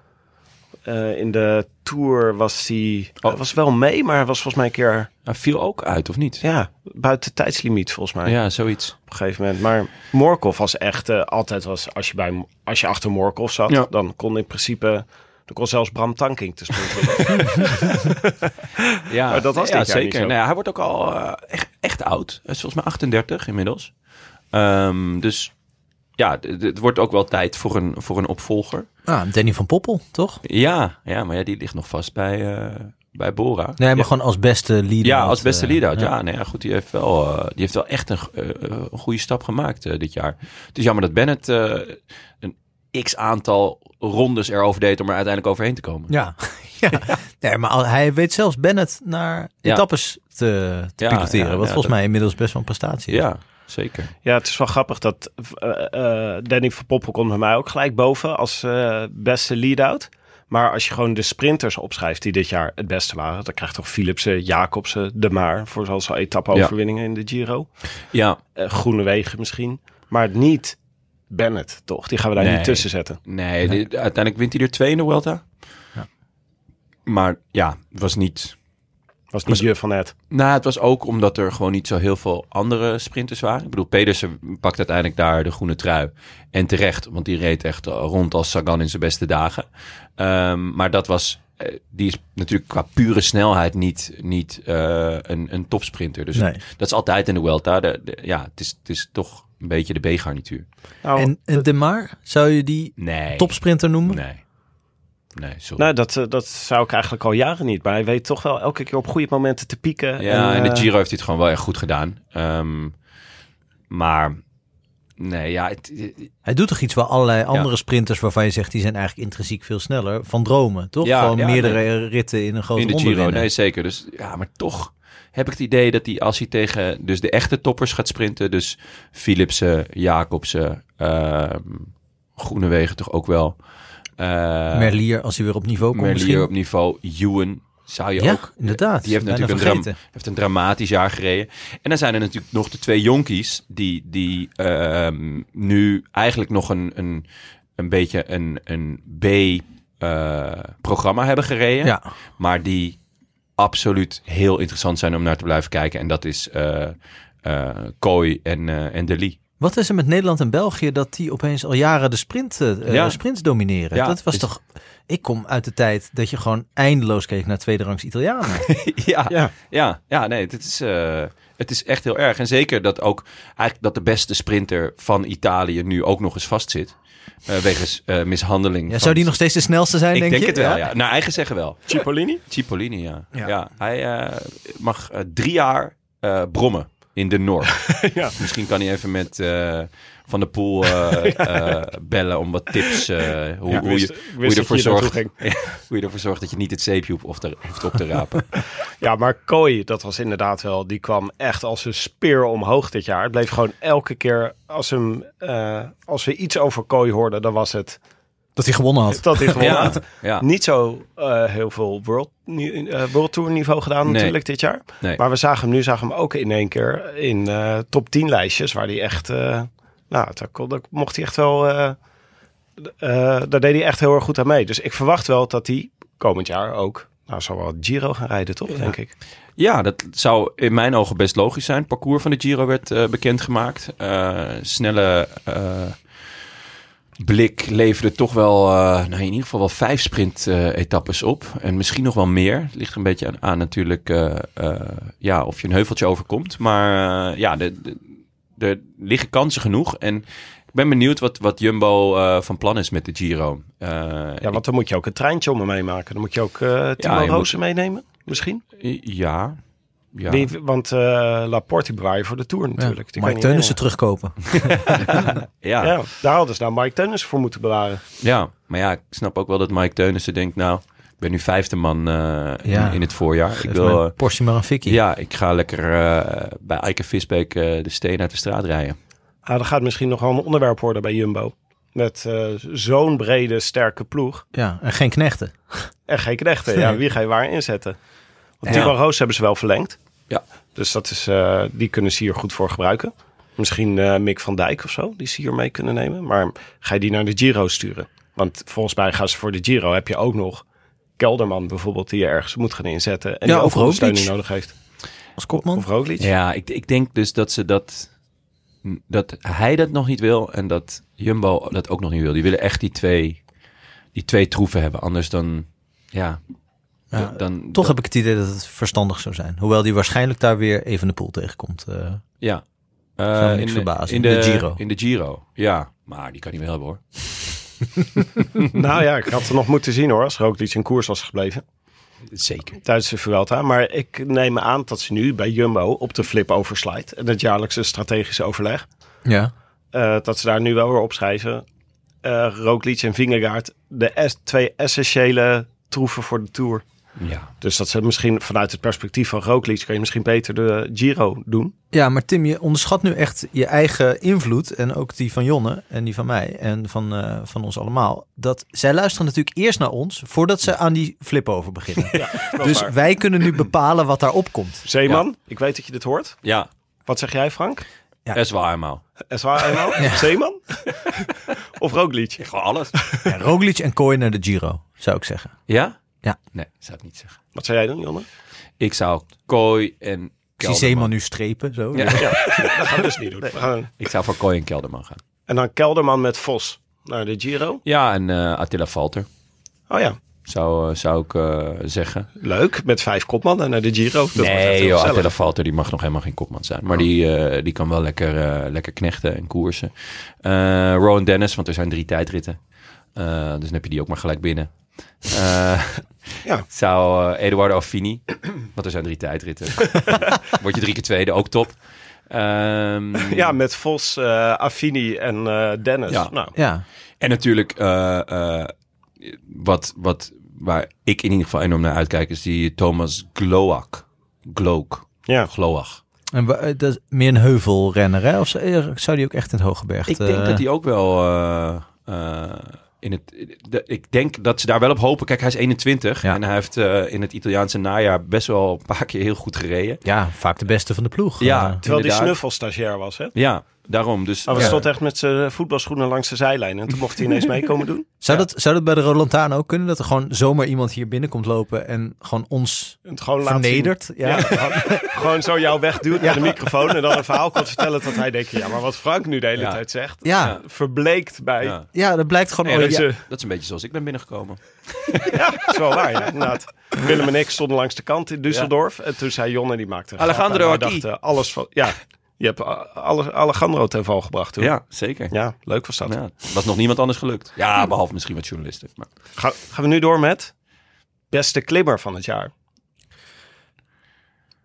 Eh, in de Tour was hij Oh. was wel mee, maar was volgens mij een keer hij viel ook uit, of niet? ja, buiten tijdslimiet volgens mij. Ja, zoiets. Op een gegeven moment. Maar Morkov was echt eh, altijd was als je bij als je achter Morkov zat, Ja. dan kon in principe dan kon zelfs Bram Tankink te springen. (laughs) Ja, Maar dat was ja, zeker. Nou ja, hij wordt ook al echt, echt oud. Hij is volgens mij 38 inmiddels. Ehm, dus ja, het wordt ook wel tijd voor een, voor een opvolger. Ah, Danny van Poppel, toch? Ja, ja, maar ja, die ligt nog vast bij, eh, bij Bora. Nee, maar Ja. gewoon als beste leader. Ja, als beste eh, lead-out. ja. Ja, nee, ja, goed. Die heeft wel, eh, die heeft wel echt een, een goede stap gemaakt dit jaar. Het is jammer dat Bennett een x-aantal rondes erover deed om er uiteindelijk overheen te komen. Ja, (laughs) ja. Nee, maar al- hij weet zelfs Bennett naar etappes te, te Ja, piloteren. wat volgens dat- mij inmiddels best wel een prestatie is. Ja, zeker. Ja, het is wel grappig dat eh, eh, Danny van Poppel komt bij mij ook gelijk boven als eh, beste lead-out. Maar als je gewoon de sprinters opschrijft die dit jaar het beste waren, dan krijgt toch Philipsen, Jacobsen, De Maar voor zoals al etappe-overwinningen in de Giro. Ja, Eh Groenewegen misschien, maar niet Bennett, toch? Die gaan we daar Nee. niet tussen zetten. nee, die- uiteindelijk wint hij er twee in de Vuelta. Ja. Maar ja, het was niet... Was niet Was- je van het. Nou, het was ook omdat er gewoon niet zo heel veel andere sprinters waren. Ik bedoel, Pedersen pakt uiteindelijk daar de groene trui. En terecht, want die reed echt rond als Sagan in zijn beste dagen. Ehm, maar dat was, eh, die is natuurlijk qua pure snelheid niet, niet eh, een, een topsprinter. Dus Nee. dat is altijd in de de- ja, het is, het is toch een beetje de B-garnituur. Nou, En, en De Maar, zou je die Nee. topsprinter noemen? Nee. Nee, sorry. nou, dat, eh, dat zou ik eigenlijk al jaren niet. Maar hij weet toch wel elke keer op goede momenten te pieken. Ja, en, eh, de Giro heeft hij het gewoon wel echt goed gedaan. Ehm, maar nee, ja, het, Hij doet toch iets waar allerlei andere sprinters waarvan je zegt die zijn eigenlijk intrinsiek veel sneller van dromen, toch? Ja, Gewoon ja, meerdere ritten in een grote in de Giro, nee zeker. Dus ja, maar toch heb ik het idee dat hij als hij tegen dus de echte toppers gaat sprinten, dus Philipsen, Jacobsen, ehm Groenewegen toch ook wel. Eh Merlier, als hij weer op niveau komt Merlier misschien. op niveau, Ewan zou je ja, ook. inderdaad. Die heeft natuurlijk een, dram- vergeten. heeft een dramatisch jaar gereden. En dan zijn er natuurlijk nog de twee jonkies die, die ehm, nu eigenlijk nog een, een, een beetje een, een B-programma hebben gereden. Ja, Maar die absoluut heel interessant zijn om naar te blijven kijken. En dat is eh eh, Kooi en, eh en De Lee. Wat is er met Nederland en België dat die opeens al jaren de sprint, eh, Ja. sprints domineren? Ja, dat was is- toch. Ik kom uit de tijd dat je gewoon eindeloos keek naar tweederangs Italianen. (laughs) ja, Ja. ja, ja, nee, het is, eh, het is echt heel erg. En zeker dat ook eigenlijk dat de beste sprinter van Italië nu ook nog eens vastzit. eh wegens eh, mishandeling. Ja, van- zou die nog steeds de snelste zijn, Ik denk, denk, je? het wel, ja. Naar eigen zeggen wel. Cipollini? Cipollini, ja. Ja. ja. hij eh, mag drie jaar eh, brommen in de Noord. (laughs) Ja. Misschien kan hij even met eh, Van der Poel eh, (laughs) eh, bellen om wat tips. hoe, hoe, je, hoe, je ervoor zorgt, (laughs) hoe je ervoor zorgt dat je niet het zeepje hoeft, hoeft op te rapen. Ja, maar Kooi, dat was inderdaad wel, die kwam echt als een speer omhoog dit jaar. Het bleef gewoon elke keer, als, hem, als we iets over Kooi hoorden, dan was het Dat hij gewonnen had. dat hij (laughs) gewonnen ja, had. ja. Niet zo eh, heel veel World, eh, World Tour niveau gedaan Nee. natuurlijk dit jaar. Nee. Maar we zagen hem nu, zagen hem ook in één keer in eh, top 10 lijstjes, waar hij echt, eh, nou, daar, kon- daar mocht hij echt wel, eh, eh, daar deed hij echt heel erg goed aan mee. Dus ik verwacht wel dat hij komend jaar ook, nou, zal wel Giro gaan rijden, toch, denk ik. Ja, dat zou in mijn ogen best logisch zijn. Het parcours van de Giro werd eh, bekendgemaakt. Eh, snelle eh, blik leverde toch wel, eh, nou in ieder geval wel vijf sprint-etappes op. En misschien nog wel meer. Het ligt een beetje aan, aan natuurlijk eh, eh, ja, of je een heuveltje overkomt. Maar ja, de, de, er liggen kansen genoeg. En ik ben benieuwd wat, wat Jumbo van plan is met de Giro. Ja, want dan moet je ook een treintje om hem meemaken. Dan moet je ook Timo Roos moet- meenemen, misschien. ja, ja. Die, want eh Laporte bewaar je voor de Tour natuurlijk. Kan Mike Teunissen terugkopen. (laughs) ja. Ja, daar hadden ze nou Mike Teunissen voor moeten bewaren. Ja, maar ja, ik snap ook wel dat Mike Teunissen denkt, nou, ik ben nu vijfde man eh, Ja. in, in het voorjaar. Ik wil, mijn eh, Porsche maar een fikkie. ja, ik ga lekker eh, bij Eike Visbeek eh, de steen uit de straat rijden. Ah, dat gaat misschien nog wel een onderwerp worden bij Jumbo. Met eh, zo'n brede, sterke ploeg. Ja, en geen knechten. En geen knechten. Ja, wie ga je waar inzetten? Want Ja. Roos hebben ze wel verlengd. Ja. Dus dat is, eh, die kunnen ze hier goed voor gebruiken. Misschien eh, Mick van Dijk of zo, die ze hier mee kunnen nemen. Maar ga je die naar de Giro sturen? Want volgens mij gaan ze voor de Giro. Heb je ook nog Kelderman bijvoorbeeld, die je ergens moet gaan inzetten. En Ja, die ook ondersteuning nodig heeft. Als kopman. Of Roglic. Ja, ik, ik denk dus dat ze dat. Dat hij dat nog niet wil en dat Jumbo dat ook nog niet wil. Die willen echt die twee, die twee troeven hebben. Anders dan. Ja. Ja, dan, Toch heb ik het idee dat het verstandig zou zijn. Hoewel die waarschijnlijk daar weer even de pool tegenkomt. eh. Ja. Eh, in, de, in De de Giro. In de Giro. Ja, maar die kan hij wel hebben hoor. (laughs) Nou ja, ik had er nog moeten zien hoor, als Roglic in koers was gebleven. Zeker. tijdens de Vuelta. Maar ik neem aan dat ze nu bij Jumbo op de flip overslide. En het jaarlijkse strategische overleg. ja. eh, dat ze daar nu wel weer opschrijven. eh Roglic en Vingegaard. De es- twee essentiële troeven voor de Tour. Ja. Dus dat ze misschien vanuit het perspectief van Roglic... kan je misschien beter de Giro doen. ja, maar Tim, je onderschat nu echt je eigen invloed. En ook die van Jonne en die van mij en van, eh, van ons allemaal. Dat zij luisteren natuurlijk eerst naar ons voordat ze aan die flip over beginnen. (laughs) Dus wij kunnen nu bepalen wat daarop komt. Zeeman, ik weet dat je dit hoort. Ja, Wat zeg jij Frank? Ja. dat is waar eenmaal. Waar eenmaal? (laughs) Zeeman? (laughs) of Roglic? Gewoon alles. Ja, Roglic en Kooi naar de Giro, zou ik zeggen. Ja? Ja. Nee, zou ik niet zeggen. Wat zou jij doen, Jonne? Ik zou Kooi en Kelderman. Zeeman nu strepen. Zo. Ja. Ja, dat gaan we dus niet doen. Gaan- Ik zou voor Kooi en Kelderman gaan. En dan Kelderman met Vos naar de Giro. Ja, en eh, Attila Valter Oh ja, zou, eh, zou ik eh, zeggen. leuk. Met vijf kopmannen naar de Giro. Dat nee, joh. Attila Valter die mag nog helemaal geen kopman zijn. Maar die, eh, die kan wel lekker, eh, lekker knechten en koersen. Eh Rowan Dennis, want er zijn drie tijdritten. Eh, dus dan heb je die ook maar gelijk binnen. Eh, Ja. (laughs) Zou eh, Eduardo Affini, (clears throat) want er zijn drie tijdritten. (laughs) Word je drie keer tweede, ook top. Ehm, (laughs) Ja, met Vos, eh Affini en eh, Dennis. Ja. Nou, Ja, En natuurlijk, eh, eh, wat, wat, waar ik in ieder geval enorm naar uitkijk, is die Thomas Gloak. Gloak. ja. Gloach. en dat is meer een heuvelrenner, hè? Of zou die ook echt in het hoge berg? Ik denk dat hij ook wel eh, eh, in het. de- ik denk dat ze daar wel op hopen. Kijk, hij is 21 Ja. en hij heeft eh, in het Italiaanse najaar best wel een paar keer heel goed gereden. Ja, vaak de beste van de ploeg. Ja. Eh, Terwijl die Inderdaad. snuffelstagiair was, hè? Ja, daarom. Dus Maar we stond echt met zijn voetbalschoenen langs de zijlijn. En toen mocht hij ineens meekomen doen. zou, dat, zou dat bij de Roland ook kunnen? Dat er gewoon zomaar iemand hier binnenkomt lopen en gewoon ons En het gewoon vernedert? Ja. Ja, gewoon, zo jou wegduwt naar de microfoon. En dan een verhaal komt vertellen dat hij denkt... Ja, maar wat Frank nu de hele Ja. tijd zegt... Ja. Ja. Verbleekt bij... Ja. ja, dat blijkt gewoon... Nee, oh, dat, ja. is, dat is een beetje zoals ik ben binnengekomen. (laughs) Ja, dat is wel waar, ja, inderdaad. Willem en ik stonden langs de kant in Düsseldorf. En toen zei Jonne, die maakte... Alejandro En Ortiz. dachten, alles van... Ja, je hebt alle, Alejandro ten val gebracht toen. Ja, zeker. Ja, leuk was dat. Ja, was nog niemand anders gelukt. Ja, behalve misschien wat journalisten. Maar. Ga- gaan we nu door met beste klimmer van het jaar.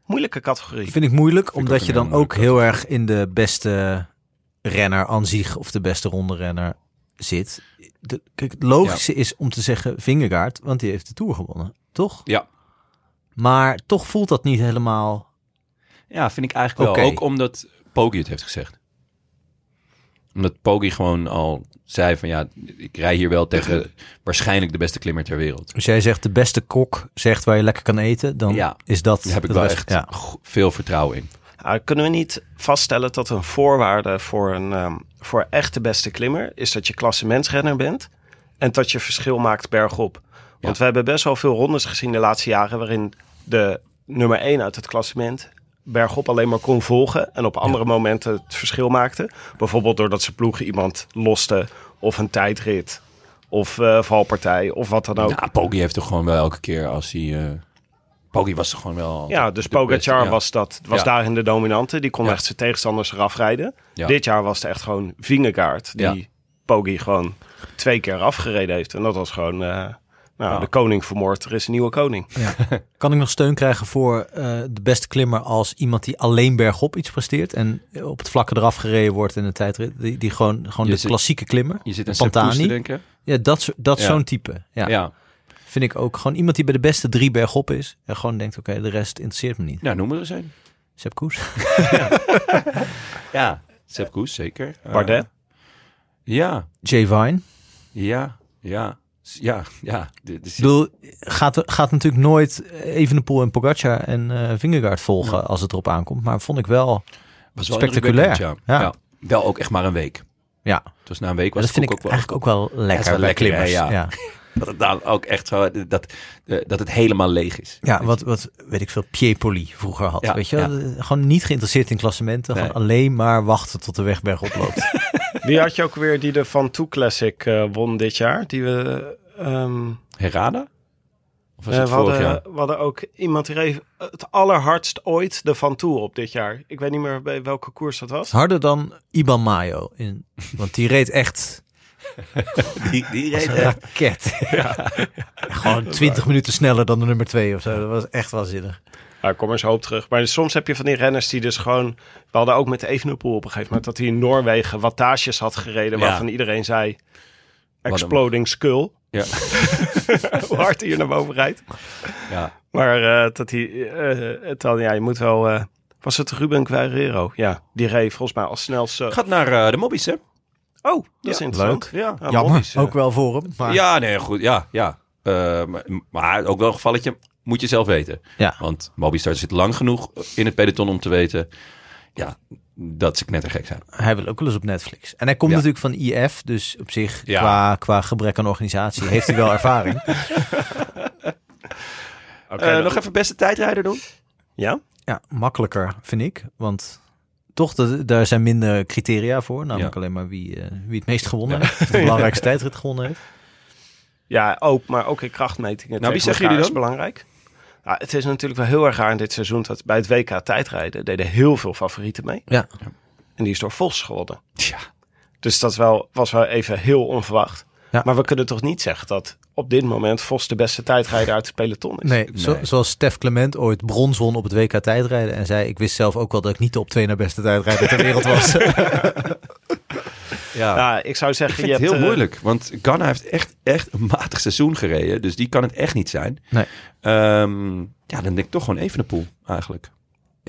Moeilijke categorie. Vind ik moeilijk, omdat je dan ook heel erg in de beste renner aan zich of de beste ronde renner zit. De, kijk, het logische is om te zeggen Vingegaard, want die heeft de Tour gewonnen, toch? Ja. Maar toch voelt dat niet helemaal... Ja, vind ik eigenlijk wel. Ook omdat Poggi het heeft gezegd. Omdat Poggi gewoon al zei van ja, ik rij hier wel tegen waarschijnlijk de beste klimmer ter wereld. Als jij zegt de beste kok zegt waar je lekker kan eten, dan Ja. is dat... Daar heb ik wel echt Ja. veel vertrouwen in. Ah, kunnen we niet vaststellen dat een voorwaarde voor een ehm, voor echt de beste klimmer is dat je klassementsrenner bent en dat je verschil maakt bergop. Want Ja. we hebben best wel veel rondes gezien de laatste jaren waarin de nummer 1 uit het klassement bergop alleen maar kon volgen en op andere momenten het verschil maakte. Bijvoorbeeld doordat ze ploegen iemand loste of een tijdrit of eh, valpartij of wat dan ook. Ja, Poggi heeft toch gewoon wel elke keer als hij... eh Poggi was toch gewoon wel... Ja, dus Pogacar ja. was, dat, was Ja. daarin de dominante. Die kon echt zijn tegenstanders eraf rijden. Dit jaar was het echt gewoon Vingegaard die. Poggi gewoon twee keer afgereden heeft. En dat was gewoon eh, nou, Ja. de koning vermoord. Er is een nieuwe koning. (laughs) Kan ik nog steun krijgen voor eh, de beste klimmer als iemand die alleen bergop iets presteert en op het vlakke eraf gereden wordt in een tijdrit? Die, die gewoon, gewoon Je de zit- klassieke klimmer. Je zit aan Pantani. Te denken. Ja, dat, dat is Ja. zo'n type. Ja. Ja. Vind ik ook. Gewoon iemand die bij de beste drie bergop is. En gewoon denkt, oké, de rest interesseert me niet. ja, noem er eens een. Sepp Koes. (laughs) Ja, Sepp Koes, zeker. Eh, Bardet. Ja, Jay Vine. ja, ja, ja, ja. De- de- Ik bedoel, gaat, gaat natuurlijk nooit Evenepoel en Pogacar en eh Vingegaard volgen als het erop aankomt. Maar vond ik wel... was wel spectaculair. Ja. Ja. Ja. Wel ook echt maar een week. Ja, Het was na een week was dat het vind ik ook wel, eigenlijk ook wel lekker wel bij lekker, hè, klimmers. ja. ja. (laughs) dat het dan ook echt zo dat, eh, dat het helemaal leeg is. Ja, wat, wat weet ik veel, Piepoli vroeger had. Ja, weet je, wel? gewoon niet geïnteresseerd in klassementen. Nee. Gewoon alleen maar wachten tot de weg bergop loopt. (laughs) Wie had je ook weer die de Van Toe Classic eh, won dit jaar? Die we... ehm, Herada? Of was eh, het we, vorig hadden, jaar? we hadden ook iemand die reed het allerhardst ooit de Van Toe op dit jaar. Ik weet niet meer bij welke koers dat was. Harder dan Iban Mayo. In, want die reed echt Die, die reed een echt. raket. Gewoon 20 minuten sneller dan de nummer 2 of zo. Dat was echt waanzinnig. Ja, ik kom er zo op terug. Maar soms heb je van die renners die dus gewoon... We hadden ook met Evenepoel op een gegeven moment... dat hij in Noorwegen wattages had gereden... Ja. waarvan iedereen zei... Exploding skull. Ja. (laughs) Hoe hard hij hier naar boven rijdt. Ja. Maar eh, dat hij... eh, het dan, ja, je moet wel... eh, was het Ruben Guerrero? Ja, die reed volgens mij als snelste... Gaat naar eh, de mobbies, hè? Oh, dat is interessant. Ja. Ja, Jammer, Mobbies, ook wel voor hem. Maar Ja, nee, goed. Ja, ja. Eh, maar, maar ook wel een gevalletje moet je zelf weten. Ja. Want Mobistar zit lang genoeg in het peloton om te weten... Ja, dat ze knettergek zijn. hij wil ook wel eens op Netflix. En hij komt Ja. natuurlijk van IF. Dus op zich, Ja. qua, qua gebrek aan organisatie, heeft hij wel (laughs) ervaring. (laughs) Oké, Eh, nog even beste tijdrijder doen? Ja? Ja, makkelijker vind ik. Want toch, dat, daar zijn minder criteria voor. Namelijk Ja. alleen maar wie, eh, wie het meest gewonnen heeft. De (laughs) belangrijkste tijdrit gewonnen heeft. Ja, ook, maar ook in krachtmetingen. Nou, wie zeggen jullie is belangrijk. Ja, het is natuurlijk wel heel erg raar in dit seizoen dat bij het WK tijdrijden deden heel veel favorieten mee. Ja. En die is door Vos gewonnen. Tja. Dus dat wel, was wel even heel onverwacht. Ja. Maar we kunnen toch niet zeggen dat op dit moment Vos de beste tijdrijder uit het peloton is. Nee, zo- Nee. zoals Stef Clement ooit brons won op het WK tijdrijden. En zei, ik wist zelf ook wel dat ik niet de op twee naar beste tijdrijder ter wereld was. (laughs) (laughs) Ja. Ja, ik zou Ik zeggen, vind je het hebt, heel eh, moeilijk, want Ganna heeft echt, echt een matig seizoen gereden. Dus die kan het echt niet zijn. Nee. Ehm, ja, dan denk ik toch gewoon even een pool eigenlijk.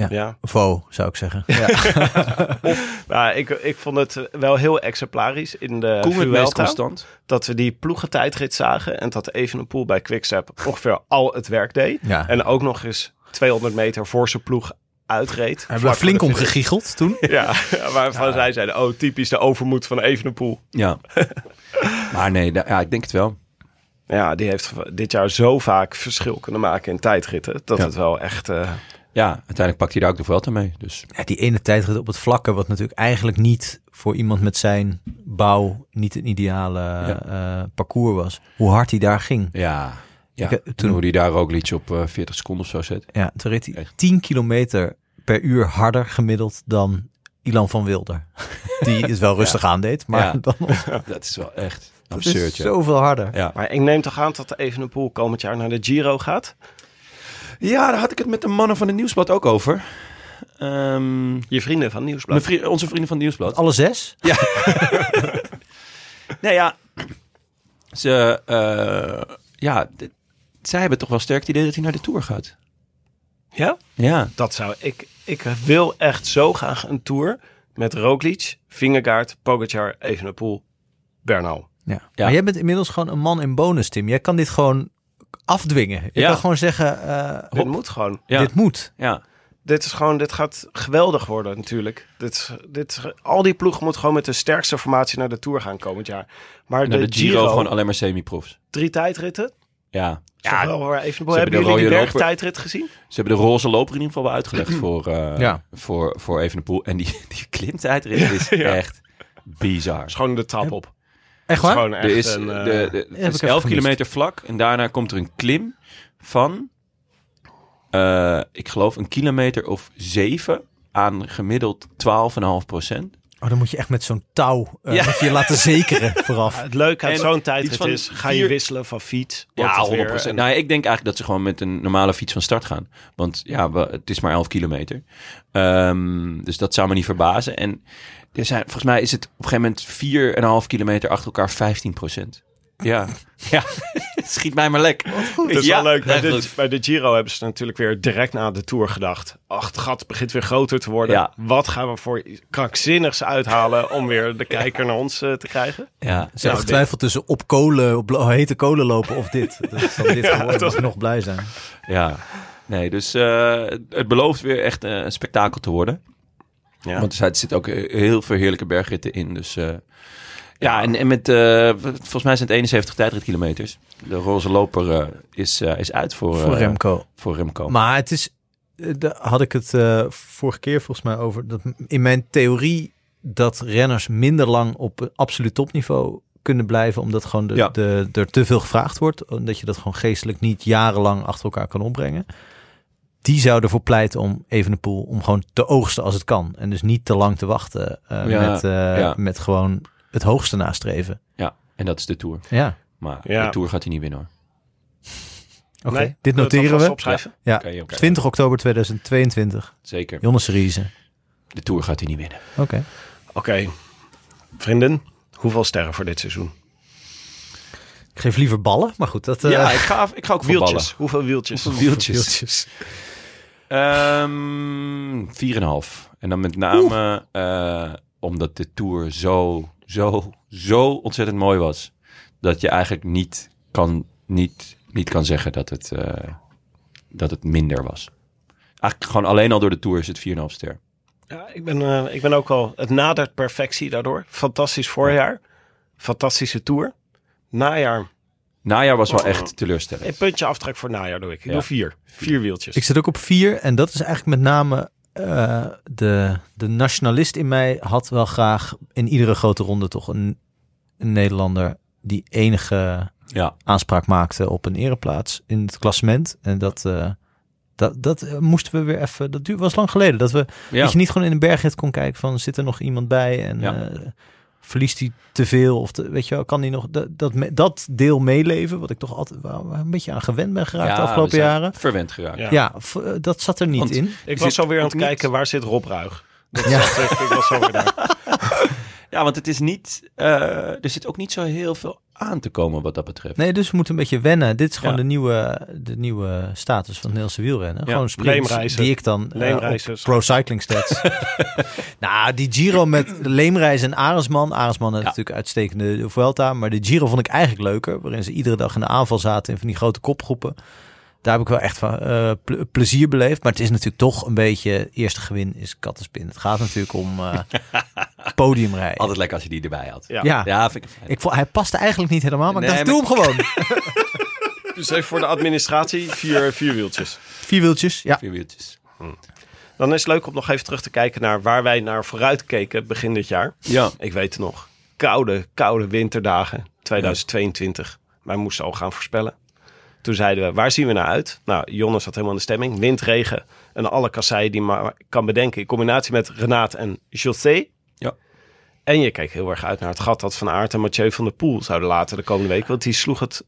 Ja, Vo, zou ik zeggen. nou, (laughs) ik, ik vond het wel heel exemplarisch in de Koen Vuelta. Dat we die ploegentijdrit zagen en dat Evenepoel bij Quickstep (laughs) ongeveer al het werk deed. Ja. En ook nog eens 200 meter voor zijn ploeg uitreed. Hebben we flink finish. omgegiegeld toen. Ja, (laughs) ja, waarvan zij zeiden, oh typisch de overmoed van Evenepoel. Ja. (laughs) maar nee, ja, ik denk het wel. Ja, die heeft dit jaar zo vaak verschil kunnen maken in tijdritten. Dat Ja. het wel echt... eh, Ja, uiteindelijk pakt hij daar ook de Vuelta mee. Dus Ja, die ene tijdrit op het vlakke, wat natuurlijk eigenlijk niet voor iemand met zijn bouw niet een ideale eh, parcours was. Hoe hard hij daar ging. ja, ja. Ik, eh, toen hoe hij daar ook liedje op eh, 40 seconden of zo zet. Ja, toen reed hij Echt. 10 kilometer per uur harder gemiddeld dan Ilan van Wilder. (laughs) Die het wel rustig aandeed, maar Ja. dan (laughs) Dat is wel echt dat absurd. is ja. zoveel harder. Ja. maar ik neem toch aan dat Evenepoel komend jaar naar de Giro gaat? ja, daar had ik het met de mannen van het Nieuwsblad ook over. Ehm, Je vrienden van mijn Nieuwsblad. vri- onze vrienden van het Nieuwsblad. Alle zes? (laughs) Nee, ja. Ze, eh, ja, d- zij hebben toch wel sterk het idee dat hij naar de Tour gaat. Ja? Ja. Dat zou ik... Ik wil echt zo graag een tour met Roglic, Vingegaard, Pogacar, Evenepoel, Bernal. Ja. Maar jij bent inmiddels gewoon een man in bonus, Tim. Jij kan dit gewoon afdwingen. Je Ja. kan gewoon zeggen, eh, Dit moet gewoon. Ja. dit moet. Ja. Dit is gewoon, dit gaat geweldig worden natuurlijk. Dit, dit, al die ploegen moeten gewoon met de sterkste formatie naar de Tour gaan komend jaar. Maar Naar de, de Giro, Giro, gewoon alleen maar semi-profs. drie tijdritten. Ja. Ja, wel ze Hebben hebben de jullie die bergtijdrit gezien? Ze hebben de roze loper in ieder geval wel uitgelegd voor, eh Ja. voor, voor Evenepoel. En die, die klimtijdrit is echt bizar. is gewoon de trap op. Echt Het is waar? gewoon Er echt is, een, de, eh, de, heb het ik is even 11 gemist. kilometer vlak en daarna komt er een klim van, eh, ik geloof, een kilometer of 7 aan gemiddeld 12,5 procent. Oh, dan moet je echt met zo'n touw eh, Ja. moet je laten zekeren (laughs) vooraf. het leuke aan zo'n tijdrit van is, ga je vier- wisselen van fiets. Ja, wordt het 100 weer procent. een- Nou, ik denk eigenlijk dat ze gewoon met een normale fiets van start gaan. Want ja, we- het is maar 11 kilometer. Ehm, dus dat zou me niet verbazen. En er zijn, volgens mij is het op een gegeven moment 4,5 kilometer achter elkaar 15 procent. Ja, (laughs) ja. Schiet mij maar lek. Dat is Ja, wel leuk. Bij de, bij de Giro hebben ze natuurlijk weer direct na de Tour gedacht. Ach, het gat begint weer groter te worden. Ja. Wat gaan we voor krankzinnigs uithalen om weer de kijker naar ons eh, te krijgen? Ja, Ze hebben Nou, getwijfeld tussen op kolen, op hete kolen lopen of dit. (laughs) Dat is dan dit Ja, geworden. dat- Mag nog blij zijn. ja. Nee, dus eh, het belooft weer echt eh, een spektakel te worden. Ja. Want er zitten ook heel veel heerlijke bergritten in. Dus eh, ja, en, en met, eh, volgens mij zijn het 71 tijdritkilometers. De roze loper eh, is, eh, is uit voor, Voor Remco. Voor Remco. Maar het is, daar had ik het vorige keer volgens mij over. Dat in mijn theorie dat renners minder lang op een absoluut topniveau kunnen blijven. Omdat gewoon de, Ja. de, er te veel gevraagd wordt. Omdat je dat gewoon geestelijk niet jarenlang achter elkaar kan opbrengen. Die zou ervoor pleiten om Evenepoel om gewoon te oogsten als het kan. En dus niet te lang te wachten Ja, met, ja. met gewoon het hoogste nastreven. Ja, en dat is de Tour. Ja, Maar Ja. de Tour gaat hij niet winnen hoor. oké. Nee, Dit noteren we. Opschrijven? Ja, Oké, oké. 20 oktober 2022. Zeker. Jonne Seriese. De Tour gaat hij niet winnen. Oké. Oké. Vrienden, hoeveel sterren voor dit seizoen? Ik geef liever ballen, maar goed. Dat, eh, ja, ik ga, ik ga ook voor ballen. Wieltjes. Hoeveel wieltjes? Hoeveel wieltjes? Ehm 4,5. En dan met name eh, omdat de Tour zo, zo, zo ontzettend mooi was. Dat je eigenlijk niet kan, niet, niet kan zeggen dat het, eh, dat het minder was. Eigenlijk gewoon alleen al door de Tour is het 4,5 ster. Ja, ik ben, eh, ik ben ook al... Het nadert perfectie daardoor. Fantastisch voorjaar. Fantastische Tour. Najaar. Najaar was wel echt teleurstellend. Een puntje aftrek voor najaar doe ik. Ik Ja. doe vier. Vier wieltjes. Ik zit ook op vier. En dat is eigenlijk met name eh, de, de nationalist in mij had wel graag in iedere grote ronde toch een, een Nederlander die enige Ja, aanspraak maakte op een ereplaats in het klassement. En dat, eh, dat, dat eh, moesten we weer even. Dat duur, was lang geleden. Dat we ja. dat je niet gewoon in een bergrit kon kijken van zit er nog iemand bij en Ja. Verliest hij te veel of te, weet je wel, kan hij nog dat, dat, deel meeleven wat ik toch altijd een beetje aan gewend ben geraakt de afgelopen jaren. Verwend geraakt. Ja. Ja, v- eh, dat zat er niet Want- in. Ik was alweer aan het niet- kijken, waar zit Rob Ruig? Dat Ja. zat ik, ik was alweer daar. (laughs) Ja, want het is niet. eh, er zit ook niet zo heel veel aan te komen wat dat betreft. Nee, dus we moeten een beetje wennen. Dit is gewoon Ja. de, nieuwe, de nieuwe status van het Nederlandse wielrennen. Ja. Gewoon sprints die ik dan eh, Pro Cycling Stats. (laughs) nou, die Giro met Leemreizen en Arendsman. Arendsman had Ja. natuurlijk uitstekende Vuelta. Maar de Giro vond ik eigenlijk leuker. Waarin ze iedere dag in de aanval zaten in van die grote kopgroepen. Daar heb ik wel echt van eh, ple- plezier beleefd. Maar het is natuurlijk toch een beetje... Eerste gewin is kattenspin. Het gaat natuurlijk om (laughs) podiumrijden. Altijd lekker als je die erbij had. Ja. Ja. Ja, vind ik fijn. Ik vond, hij paste eigenlijk niet helemaal, maar ik Nee, dacht, doe hem gewoon. (laughs) Dus even voor de administratie, vier, vier wieltjes. Vier wieltjes, ja. Vier wieltjes. Dan is het leuk om nog even terug te kijken naar waar wij naar vooruit keken begin dit jaar. Ja. Ik weet het nog. Koude, koude winterdagen 2022. Wij moesten al gaan voorspellen. Toen zeiden we, waar zien we naar uit? Nou, Jonne zat helemaal in de stemming. Wind, regen en alle kasseien die maar kan bedenken. In combinatie met Renaat en José. En je keek heel erg uit naar het gat dat Van Aert en Mathieu van der Poel zouden laten de komende week. Want die sloeg het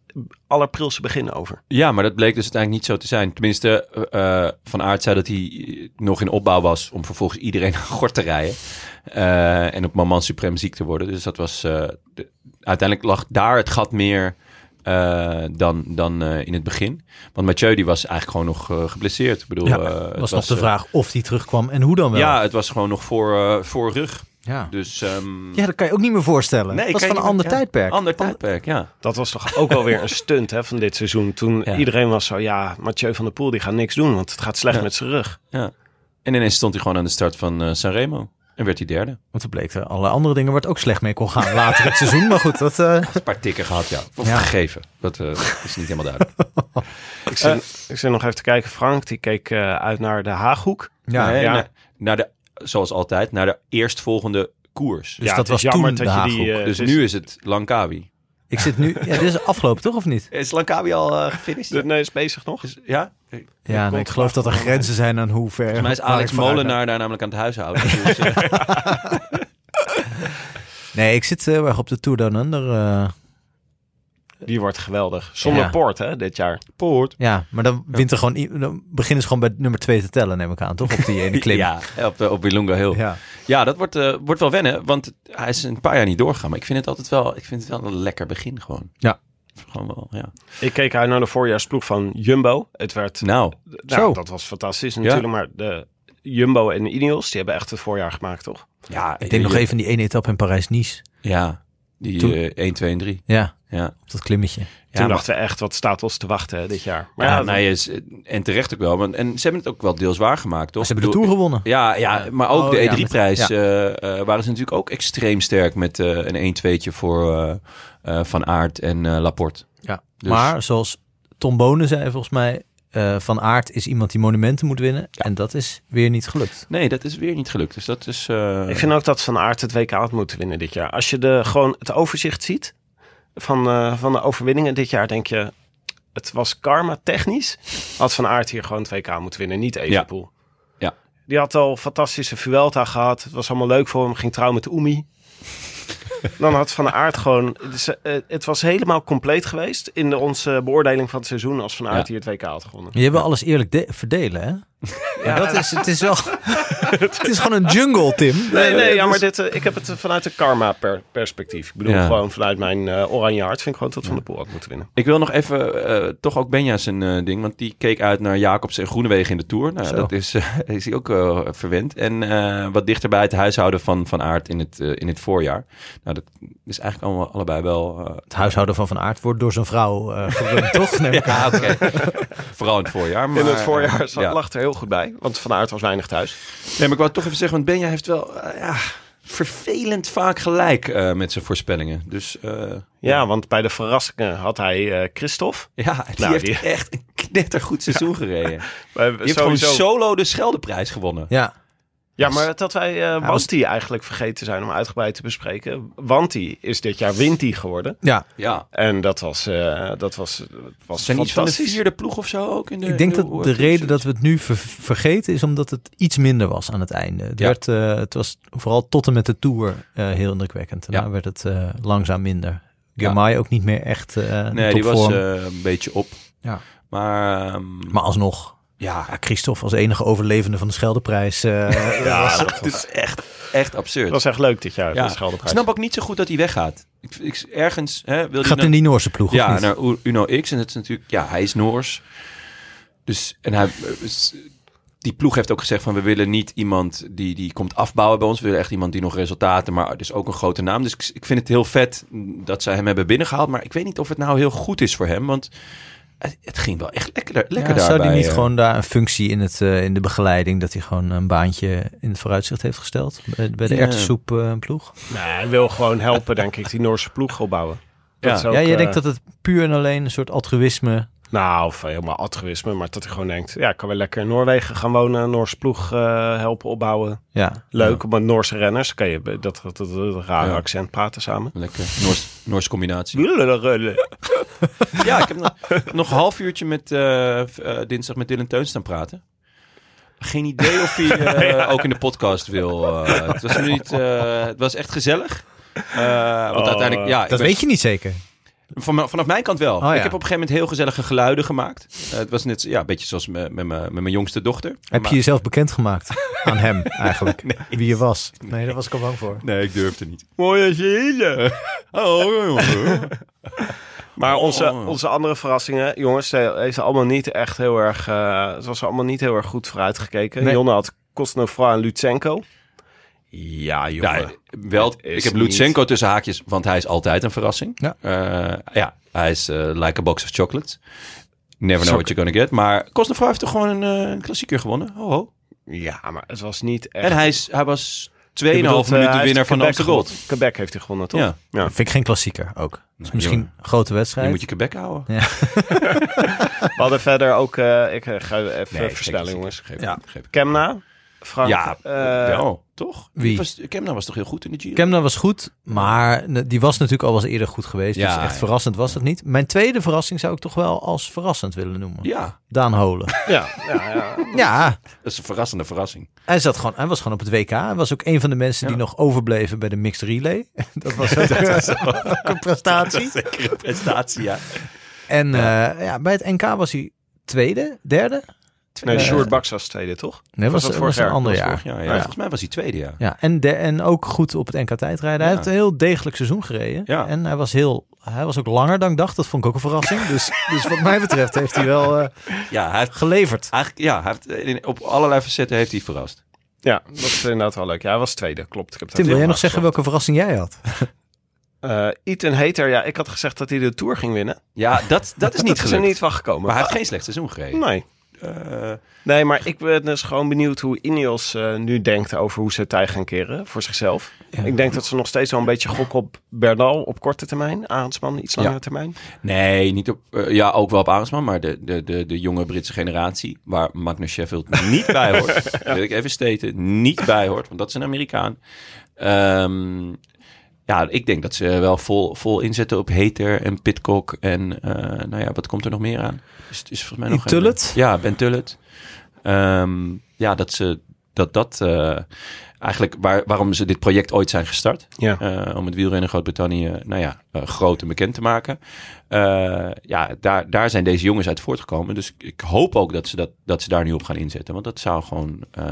allerprilse begin over. Ja, maar dat bleek dus uiteindelijk niet zo te zijn. Tenminste, eh, eh, Van Aert zei dat hij nog in opbouw was om vervolgens iedereen (laughs) aan gort te rijden. Eh, en op moment suprem ziek te worden. Dus dat was. eh, de- uiteindelijk lag daar het gat meer eh, dan, dan eh, in het begin. Want Mathieu die was eigenlijk gewoon nog geblesseerd. Ik bedoel, Ja, eh, het was nog de vraag of die terugkwam en hoe dan wel. Ja, het was gewoon nog voor, voor rug. Ja. Dus. ehm, Ja, dat kan je ook niet meer voorstellen. Nee, dat was van een ander meer- ja, tijdperk. Ander tijdperk, ja. Dat was toch ook wel weer een stunt hè, van dit seizoen. Toen Ja. iedereen was zo, ja, Mathieu van der Poel die gaat niks doen. Want het gaat slecht Ja. met zijn rug. ja. En ineens stond hij gewoon aan de start van eh Sanremo. En werd hij derde. Want er bleek er alle andere dingen waar het ook slecht mee kon gaan later het seizoen. Maar goed, dat... eh, Een paar tikken gehad, ja. Of Ja. gegeven. Dat eh, is niet helemaal duidelijk. (laughs) Ik zit, ik zit nog even te kijken. Frank, die keek eh, uit naar de Haaghoek. ja, Nee, ja. Naar, naar de, zoals altijd, naar de eerstvolgende koers. Dus ja, dat was jammer toen dat de die... Haaghoek. eh, dus dus- nu is het Langkawi. ik zit nu... Ja, dit is afgelopen, toch? Of niet? (laughs) Is Langkawi al uh, gefinished? de- nee, is bezig nog. Is- ja? Volgens Ja, nee, ik geloof dat er grenzen zijn aan hoe ver... mij is Alex. Molenaar daar namelijk aan het huishouden. (laughs) Dus, eh, Nee, ik zit heel erg op de Tour Down Under. Eh, Die wordt geweldig. Zonder Ja. poort, hè, dit jaar. Poort. ja, maar dan, wint er gewoon, dan beginnen ze gewoon bij nummer 2 te tellen, neem ik aan, toch? Op die ene (laughs) klim. Ja, op, eh, op Wilunga Hill. Ja, ja. dat wordt, eh, wordt wel wennen, want hij is een paar jaar niet doorgegaan. Maar ik vind het altijd wel, ik vind het wel een lekker begin gewoon. Ja. Gewoon wel, ja. Ik keek uit naar de voorjaarsploeg van Jumbo. Het werd, Nou, nou, Zo. dat was fantastisch natuurlijk. Maar de Jumbo en de Ineos, die hebben echt het voorjaar gemaakt, toch? ja. Ik denk nog even die ene etappe in Parijs-Nice. Ja, die Toen- eh, 1, 2 en 3. Ja, Ja. op dat klimmetje. Toen maar- dachten we echt, wat staat ons te wachten hè, dit jaar? Maar Ja, ja, nou, is, en terecht ook wel. Want, en ze hebben het ook wel deels waargemaakt, toch? Ze hebben de Tour gewonnen. Ja, ja, maar ook Oh, de ja, E3-prijs met- eh, eh, waren ze natuurlijk ook extreem sterk met eh, een 1-2'tje voor eh, eh, Van Aert en eh, Laporte. Ja. Dus- Maar zoals Tom Bonen zei volgens mij, eh, Van Aert is iemand die monumenten moet winnen. En dat is weer niet gelukt. Nee, dat is weer niet gelukt. Dus dat is... eh, Ik vind ook dat Van Aert het WK had moeten winnen dit jaar. Als je de, gewoon het overzicht ziet van, eh, van de overwinningen dit jaar, denk je... Het was karma technisch. Had Van Aert hier gewoon het WK moeten winnen, niet Evenepoel. Ja. Die had al fantastische Vuelta gehad. Het was allemaal leuk voor hem. Ging trouwen met Oemi. Dan had Van Aert gewoon... Dus, eh, het was helemaal compleet geweest in de, onze beoordeling van het seizoen... als Van Aert Ja. hier het WK had gewonnen. Je wil alles eerlijk de- verdelen, hè? Ja. Dat is, het is wel... (laughs) het is gewoon een jungle, Tim. Nee, nee, ja, maar dit, eh, ik heb het vanuit de karma-perspectief. ik bedoel, Ja. gewoon vanuit mijn eh, oranje hart vind ik gewoon dat Van der Poel had moeten winnen. Ik wil nog even, eh, toch ook Benja zijn eh, ding, want die keek uit naar Jacobs en Groenewegen in de Tour. Nou, Zo. dat is, eh, is hij ook eh, verwend. En eh, wat dichter bij het huishouden van Van Aert in het, eh, in het voorjaar. Nou, dat is eigenlijk allemaal, allebei wel... eh, Het huishouden van Van Aert wordt door zijn vrouw eh (laughs) gerund, toch? Neem ik ja, aan. oké. Vooral in het voorjaar. Maar, in het voorjaar eh, zat- ja. lag er heel goed bij, want Van Aert was weinig thuis. Nee, maar ik wou toch even zeggen, want Benja heeft wel ja, vervelend vaak gelijk eh, met zijn voorspellingen. Dus eh, Ja, want bij de verrassingen had hij eh Christophe. ja, die Nou, heeft die- echt een knettergoed seizoen gereden. (laughs) Die heeft gewoon sowieso- solo de Scheldeprijs gewonnen. Ja, Ja, maar dat wij eh was- Wanti eigenlijk vergeten zijn om uitgebreid te bespreken. Wanti is dit jaar Winti geworden. ja. Ja. En dat was, eh, dat was, was Zijn iets van de vierde ploeg of zo ook? In de, Ik denk in dat de reden dat we het nu ver- vergeten is omdat het iets minder was aan het einde. Het, Ja. werd, eh, het was vooral tot en met de Tour eh, heel indrukwekkend. Daarna Ja. werd het eh, langzaam minder. Girmay ook niet meer echt eh Nee, die was eh, een beetje op. Ja. Maar ehm, Maar alsnog, ja, Christophe als enige overlevende van de Scheldeprijs. eh, (laughs) Ja, dat het is echt, echt absurd. was echt leuk dit jaar, ja. de Ik Scheldeprijs. snap ook niet zo goed dat hij weggaat. Ik, ik, ergens hè, wil hij gaat naar- in die Noorse ploeg, of Ja, naar Uno X. En het is natuurlijk, ja, hij is Noors. Dus, en hij, is- die ploeg heeft ook gezegd van, we willen niet iemand die, die komt afbouwen bij ons. We willen echt iemand die nog resultaten, maar dus ook een grote naam. Dus ik, ik vind het heel vet dat zij hem hebben binnengehaald. Maar ik weet niet of het nou heel goed is voor hem, want het, het ging wel echt lekker, lekker Ja, zou hij niet eh. gewoon daar een functie in, het, eh, in de begeleiding, dat hij gewoon een baantje in het vooruitzicht heeft gesteld? Bij, bij de Ja. ploeg? Nee, hij wil gewoon helpen, denk ik, die Noorse ploeg opbouwen. Ja. ook, ja, jij eh, denkt dat het puur en alleen een soort altruïsme... Nou, of helemaal altruïsme, maar dat hij gewoon denkt... Ja, ik kan wel lekker in Noorwegen gaan wonen, een Noorse ploeg eh, helpen opbouwen. Ja, Leuk, met Noorse renners kan je dat, dat, dat, dat rare Ja. accent praten samen. Lekker, Noors, Noorse combinatie. (laughs) Ja, ik heb nog, nog een half uurtje met eh, eh, dinsdag met Dylan Teun staan praten. Geen idee of hij (laughs) eh, ook in de podcast wil. eh. het, was niet, eh, het was echt gezellig. Eh, want Oh, uiteindelijk, ja, ik dat ben- weet je niet zeker. Van, vanaf mijn kant wel. Oh, ja. Ik heb op een gegeven moment heel gezellige geluiden gemaakt. Eh, het was net ja, een beetje zoals met, met, mijn- met mijn jongste dochter. Heb Maar- je jezelf bekendgemaakt aan hem (laughs) eigenlijk? Wie je was? Nee, daar was ik al bang voor. Nee, ik durfde niet. Mooie zielen. Oh, jongen. (laughs) Maar onze, Oh. onze andere verrassingen, jongens, is allemaal niet echt heel erg... eh, het was allemaal niet heel erg goed vooruitgekeken. Nee. Jonne had Kosnova en Lutsenko. Ja, jongen. Ja, wel, ik heb niet- Lutsenko tussen haakjes, want hij is altijd een verrassing. Ja. Eh, ja hij is eh, like a box of chocolates. Never know Sok- what you're gonna get. Maar Kostnefroy heeft toch gewoon een, eh, een klassieker gewonnen. Ho, ho. Ja, maar het was niet echt... En hij, is, hij was 2,5 Je bedoelt, eh, minuten winnaar van de Amsterdam Gold. Quebec heeft hij gewonnen, toch? Ja. ja. Vind ik geen klassieker ook. Dus misschien jongen. een grote Je wedstrijd. moet je Quebec houden. (laughs) We hadden verder ook... eh, ik ga even Nee, jongens. Geef, Ja. geef. Kemna, Frank. Ja, eh, wel, toch? wie? Was, Kemna was toch heel goed in de Giro? Kemna was goed, maar die was natuurlijk al wel eens eerder goed geweest. Ja, dus echt ja. verrassend was het niet. Mijn tweede verrassing zou ik toch wel als verrassend willen noemen. Ja, Daan Holen. (laughs) Ja, ja, ja. Ja, dat is een verrassende verrassing. hij, zat gewoon, hij was gewoon op het WK. Hij was ook een van de mensen die nog overbleven bij de mixed relay. (laughs) Dat was ook, (laughs) ook een prestatie. Zeker een prestatie, ja. En eh, ja, bij het NK was hij tweede, derde, Nee, Sjoerd Baks was tweede, toch? Nee, was, dat was, vorig een jaar? ander Dat jaar. ja. Ja. Volgens mij was hij tweede, ja. Ja, en, de, en ook goed op het NK tijdrijden. Hij Ja. heeft een heel degelijk seizoen gereden. Ja. En hij was, heel, hij was ook langer dan ik dacht. Dat vond ik ook een verrassing. Dus, dus wat mij betreft heeft hij wel eh, Ja, hij heeft, geleverd. eigenlijk, ja, hij heeft, in- op allerlei facetten heeft hij verrast. Ja, dat is inderdaad wel leuk. Ja, hij was tweede, klopt. Ik heb dat Tim, wil jij nog zeggen welke verrassing jij had? Eh Ethan Hater, ja, ik had gezegd dat hij de Tour ging winnen. Ja, dat, dat is (laughs) niet is er niet van gekomen. Maar hij heeft geen slecht seizoen gereden. Nee. Eh, Nee, maar ik ben dus gewoon benieuwd hoe Ineos eh, nu denkt over hoe ze het tij gaan keren voor zichzelf. Ja. Ik denk dat ze nog steeds wel een beetje gokken op Bernal op korte termijn. Arendsman iets Ja. langere termijn. nee, niet op, eh, ja, ook wel op Arendsman, maar de, de, de, de jonge Britse generatie, waar Magnus Sheffield (laughs) niet bij hoort, wil ik even steten, niet bij hoort, want dat is een Amerikaan. Ehm, ja, ik denk dat ze wel vol, vol inzetten op Hater en Pitcock en eh, nou ja, wat komt er nog meer aan? Is, is volgens mij nog een- Tullet? Ja, Ben Tullet. Ehm, ja, dat ze dat dat eh, eigenlijk waar, waarom ze dit project ooit zijn gestart. Ja. Eh, om het wielrennen in Groot-Brittannië, nou ja, eh, groot en bekend te maken. Eh, ja, daar, daar zijn deze jongens uit voortgekomen. Dus ik, ik hoop ook dat ze, dat, dat ze daar nu op gaan inzetten. Want dat zou gewoon... eh,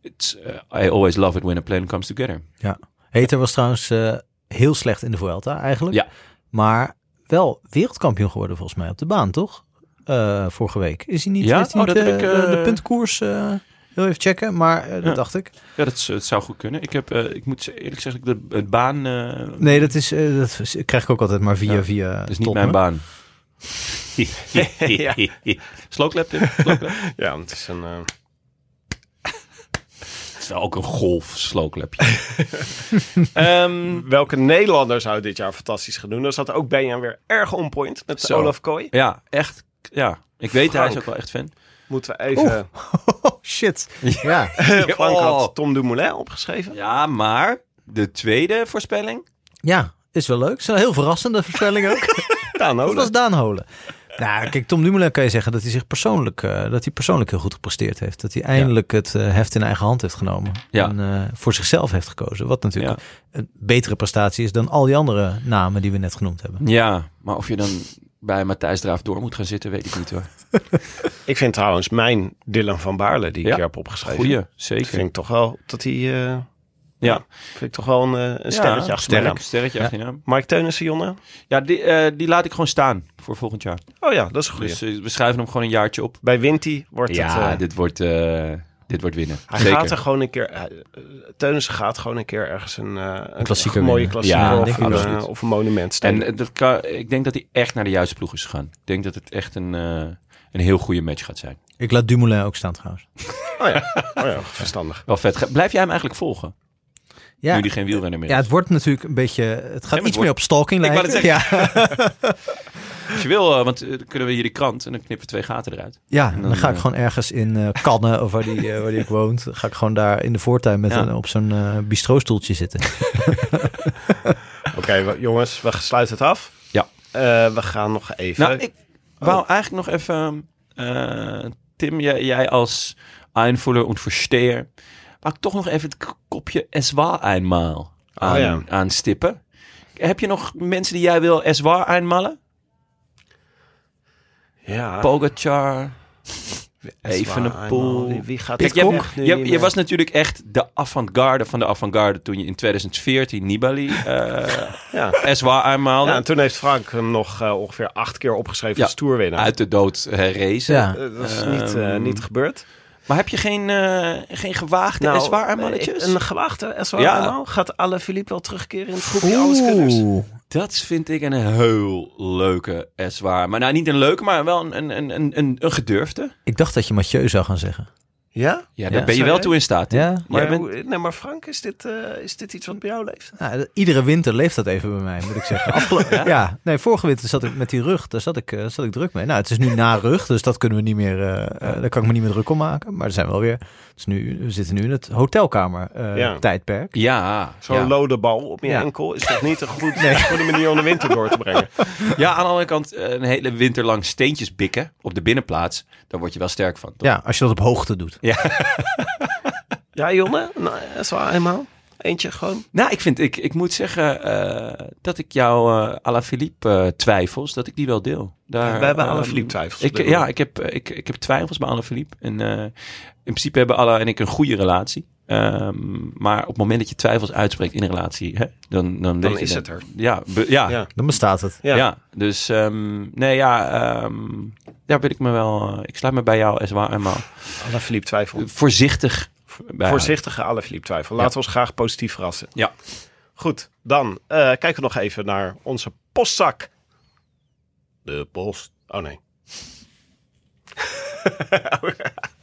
it's, eh, I always love it when a plan comes together. Heter was trouwens eh, heel slecht in de Vuelta eigenlijk. Ja. Maar wel wereldkampioen geworden volgens mij op de baan, toch? Eh, vorige week. Is hij niet, Ja? hij Oh, niet dat eh, heb ik, de, de eh, puntenkoers eh, heel even checken? Maar eh, dat Ja. dacht ik. Ja, dat, zou goed kunnen. Ik, heb, eh, ik moet eerlijk zeggen, de, het baan... eh, Nee, dat, is, eh, dat is- krijg ik ook altijd maar via Ja, via dat is niet mijn baan. Tim? Slowclap? (laughs) (laughs) Ja, het is een... is wel ook een golf slowclapje. (laughs) Ehm, welke Nederlander zou dit jaar fantastisch gaan doen? Dan zat ook Benjan weer erg on point met Zo. Olaf Kooi. ja, echt. Ja, ik weet, hij is ook wel echt fan. Moeten we even... (laughs) Oh, shit. Ja. (laughs) Frank Oh. had Tom Dumoulin opgeschreven. Ja, maar de tweede voorspelling? ja, is wel leuk. Is een heel verrassende voorspelling ook. Daan Dat Holen. was Daan Holen. Nou, kijk, Tom Dumoulin kan je zeggen dat hij zich persoonlijk, eh, dat hij persoonlijk heel goed gepresteerd heeft. Dat hij eindelijk het eh, heft in eigen hand heeft genomen. Ja. En eh, voor zichzelf heeft gekozen. Wat natuurlijk een betere prestatie is dan al die andere namen die we net genoemd hebben. Ja, maar of je dan bij Matthijs Draaf door moet gaan zitten, weet ik niet hoor. (laughs) Ik vind trouwens mijn Dylan van Baarle, die ik Ja. hier heb opgeschreven. Goeie, zeker. vind ik toch wel dat hij... Ja. Vind ik toch wel een, eh, een sterretje ja, achter mijn naam. sterk, sterretje achter je naam. Mike Teunissen, Jonne? Ja, die, eh, die laat ik gewoon staan voor volgend jaar. Oh ja, dat is een goeie. Dus eh, we schrijven hem gewoon een jaartje op. Bij Winty wordt het... Ja, dit, wordt, eh, dit wordt winnen. hij Zeker. gaat er gewoon een keer... Teunissen gaat gewoon een keer ergens een, eh, een klassieker mooie klassieker Ja, of, denk ik een, of een monument En steken. eh, dat kan, ik denk dat hij echt naar de juiste ploeg is gegaan. Ik denk dat het echt een, eh, een heel goede match gaat zijn. Ik laat Dumoulin ook staan trouwens. Oh ja, oh ja verstandig. Wel vet. Blijf jij hem eigenlijk volgen? Ja, Nu die geen wielrenner meer ja is. het wordt natuurlijk een beetje... Het gaat iets meer op stalking Ik wou lijken. Ja, (laughs) (laughs) Als je wil, eh, want eh, dan kunnen we hier de krant en dan knippen we twee gaten eruit. ja En dan ga ik eh, gewoon ergens in eh Cannes of waar die, waar die ook (laughs) woont. Ga ik gewoon daar in de voortuin met Ja. een, op zo'n eh bistrostoeltje zitten. Oké, jongens, we sluiten het af. Ja. Eh, we gaan nog even... Nou, ik wou eigenlijk nog even... eh, Tim, jij, jij als Einvoller en Versteer... wou ik toch nog even het kopje Eswa eenmaal aan, Oh ja. aanstippen. Heb je nog mensen die jij wil Eswa eenmalen? ja, Pogacar? Eswa, Evenepoel. eenmaal. Wie, gaat Kijk, het je, je, was natuurlijk echt de avant-garde van de avant-garde... toen je in 2014 Nibali eh (laughs) Ja. Ja, en toen heeft Frank hem nog eh, ongeveer acht keer opgeschreven Ja, als toerwinnaar. uit de dood herrezen. Ja. Eh, dat is niet, eh, Ehm, niet gebeurd. Maar heb je geen, eh, geen gewaagde Nou, Eswa-eenmalletjes? Een gewaagde Eswa Ja. Gaat alle Philippe wel terugkeren in het groepje? Oeh. Dat vind ik een heel leuke Eswa. Maar nou, niet een leuke, maar wel een, een, een, een, een, een gedurfde. Ik dacht dat je Mathieu zou gaan zeggen. Ja? Ja, daar Ja, ben je wel toe in staat. Ja? Maar, bent- hoe- nee, maar Frank, is dit, eh, is dit iets wat bij jou leeft? Nou, iedere winter leeft dat even bij mij, moet ik zeggen. (laughs) Afgelo- ja? nee, vorige winter zat ik met die rug, daar zat ik, eh, zat ik druk mee. Nou, het is nu na rug, dus dat kunnen we niet meer, eh, daar kan ik me niet meer druk om maken. Maar er zijn wel weer, het is nu, we zitten nu in het hotelkamer eh, Ja. tijdperk. Ja, Zo'n ja. lode bal op je Ja. enkel is toch niet een goed, (laughs) goede manier om de winter door te brengen? (laughs) ja, aan de andere kant eh, een hele winter lang steentjes bikken op de binnenplaats. Daar word je wel sterk van. toch? Ja, als je dat op hoogte doet. Ja, Jonne? Nou, Eswa eenmaal? Eentje gewoon? Nou, ik, vind, ik, ik moet zeggen eh, dat ik jouw uh, Alaphilippe uh, twijfels, dat ik die wel deel. Daar, We hebben ehm, Alaphilippe twijfels. Ik, ja, ik heb, ik, ik heb twijfels bij Alaphilippe. En eh, in principe hebben Alla en ik een goede relatie. Um, maar op het moment dat je twijfels uitspreekt in een relatie, hè, dan, dan, dan weet is je het er. Ja, be, ja, Ja, dan bestaat het. Ja. ja. dus um, nee, ja, um, daar wil ik me wel. Uh, ik sluit me bij jou, Eswa, eenmaal. Alaphilippe twijfel. Voorzichtig. Bij Voorzichtige Alaphilippe twijfel. Laten we ons graag positief verrassen. Ja. Goed, dan uh, kijken we nog even naar onze postzak. De post. Oh nee. (laughs)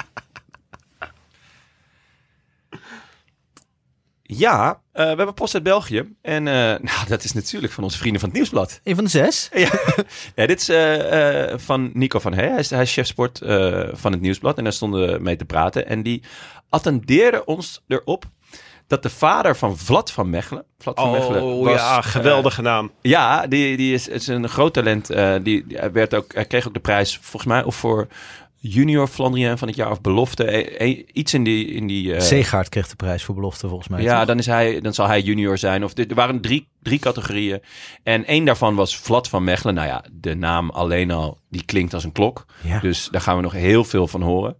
Ja, uh, we hebben post uit België. En uh, (laughs) nou, dat is natuurlijk van onze vrienden van het Nieuwsblad. Een van de zes? (laughs) ja. ja, dit is uh, van Nico van Hey. Hij is, hij is chef sport van het Nieuwsblad. En daar stonden we mee te praten. En die attendeerde ons erop dat de vader van Vlad van Mechelen... Vlad van oh Mechelen was, ja, geweldige naam. Ja, die, die is, is een groot talent. die, die werd ook, hij kreeg ook de prijs, volgens mij, of voor junior Flandrien van het jaar of belofte. E, e, iets in die... In die uh... Zeegaard kreeg de prijs voor belofte volgens mij. Ja, toch? dan, is hij, dan zal hij junior zijn. Of er waren drie, drie categorieën. En één daarvan was Vlad van Mechelen. Nou ja, de naam alleen al, die klinkt als een klok. Ja. Dus daar gaan we nog heel veel van horen.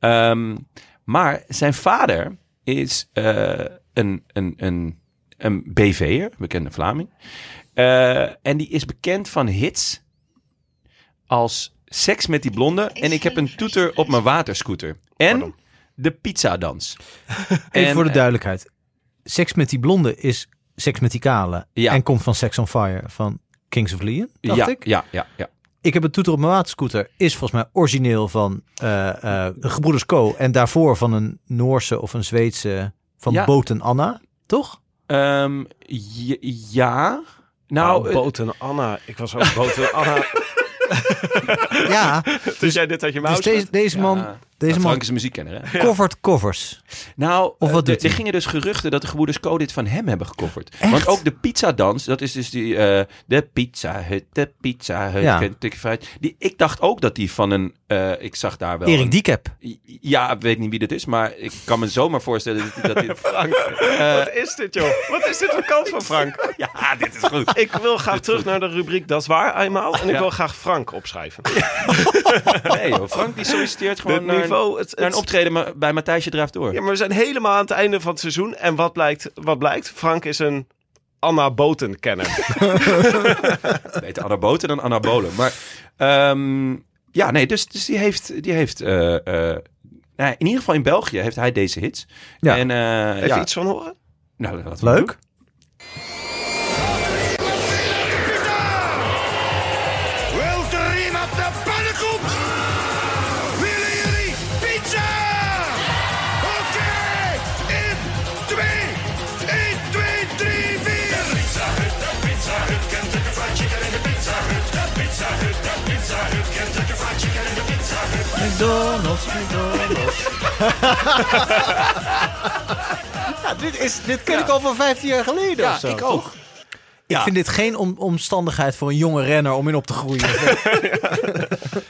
Um, maar zijn vader is uh, een, een, een, een BV'er, bekende Vlaming. Uh, en die is bekend van hits als Seks met die blonde en ik heb een toeter op mijn waterscooter. En Pardon. de pizzadans. (laughs) Even En, voor de eh, duidelijkheid. Seks met die blonde is seks met die kale. Ja. En komt van Sex on Fire van Kings of Leon, dacht ja, ik. ja, ja, ja. Ik heb een toeter op mijn waterscooter. Is volgens mij origineel van eh eh, de Gebroeders Co. En daarvoor van een Noorse of een Zweedse van Ja. Boten Anna. Toch? Ehm, ja. Nou, oh, Boten Anna. Ik was ook Boten Anna. (laughs) Ja. (laughs) Dus jij dit uit je mouw dus deze, deze man. Deze man is een muziekkenner, hè? covert covers. Nou, Of eh, wat er- doet er gingen dus geruchten dat de gebroeders Co dit van hem hebben gecoverd. Echt? Want ook de pizzadans, dat is dus die eh, de pizza hut, de pizza hut, Ja. Die, ik dacht ook dat die van een, eh, ik zag daar wel Erik Diekep. Ja, ik weet niet wie dat is, maar ik kan me zomaar voorstellen dat, dat dit... (laughs) Frank, Eh, wat is dit joh? Wat is dit voor kans van Frank? (laughs) ja, dit is goed. Ik wil graag terug naar de rubriek Dat is waar eenmaal. En ik Ja. wil graag Frank opschrijven. (laughs) Nee joh, Frank die solliciteert gewoon naar, niveau, het, naar een optreden bij Matthijsje Drijft Door. Ja, maar we zijn helemaal aan het einde van het seizoen. En wat blijkt? Wat blijkt? Frank is een Anna Boten kenner. (laughs) Beter anaboten dan anabolen. Maar ehm, ja, nee, dus, dus die heeft... Die heeft eh, eh, nou, in ieder geval in België heeft hij deze hits. Ja. En, eh, Even ja, iets van horen? Nou, Leuk. McDonald's, McDonald's. (laughs) ja, dit, is, dit ken ik al van 15 jaar geleden of Ja, zo. ik ook. Ik vind dit geen om- omstandigheid voor een jonge renner om in op te groeien. (laughs)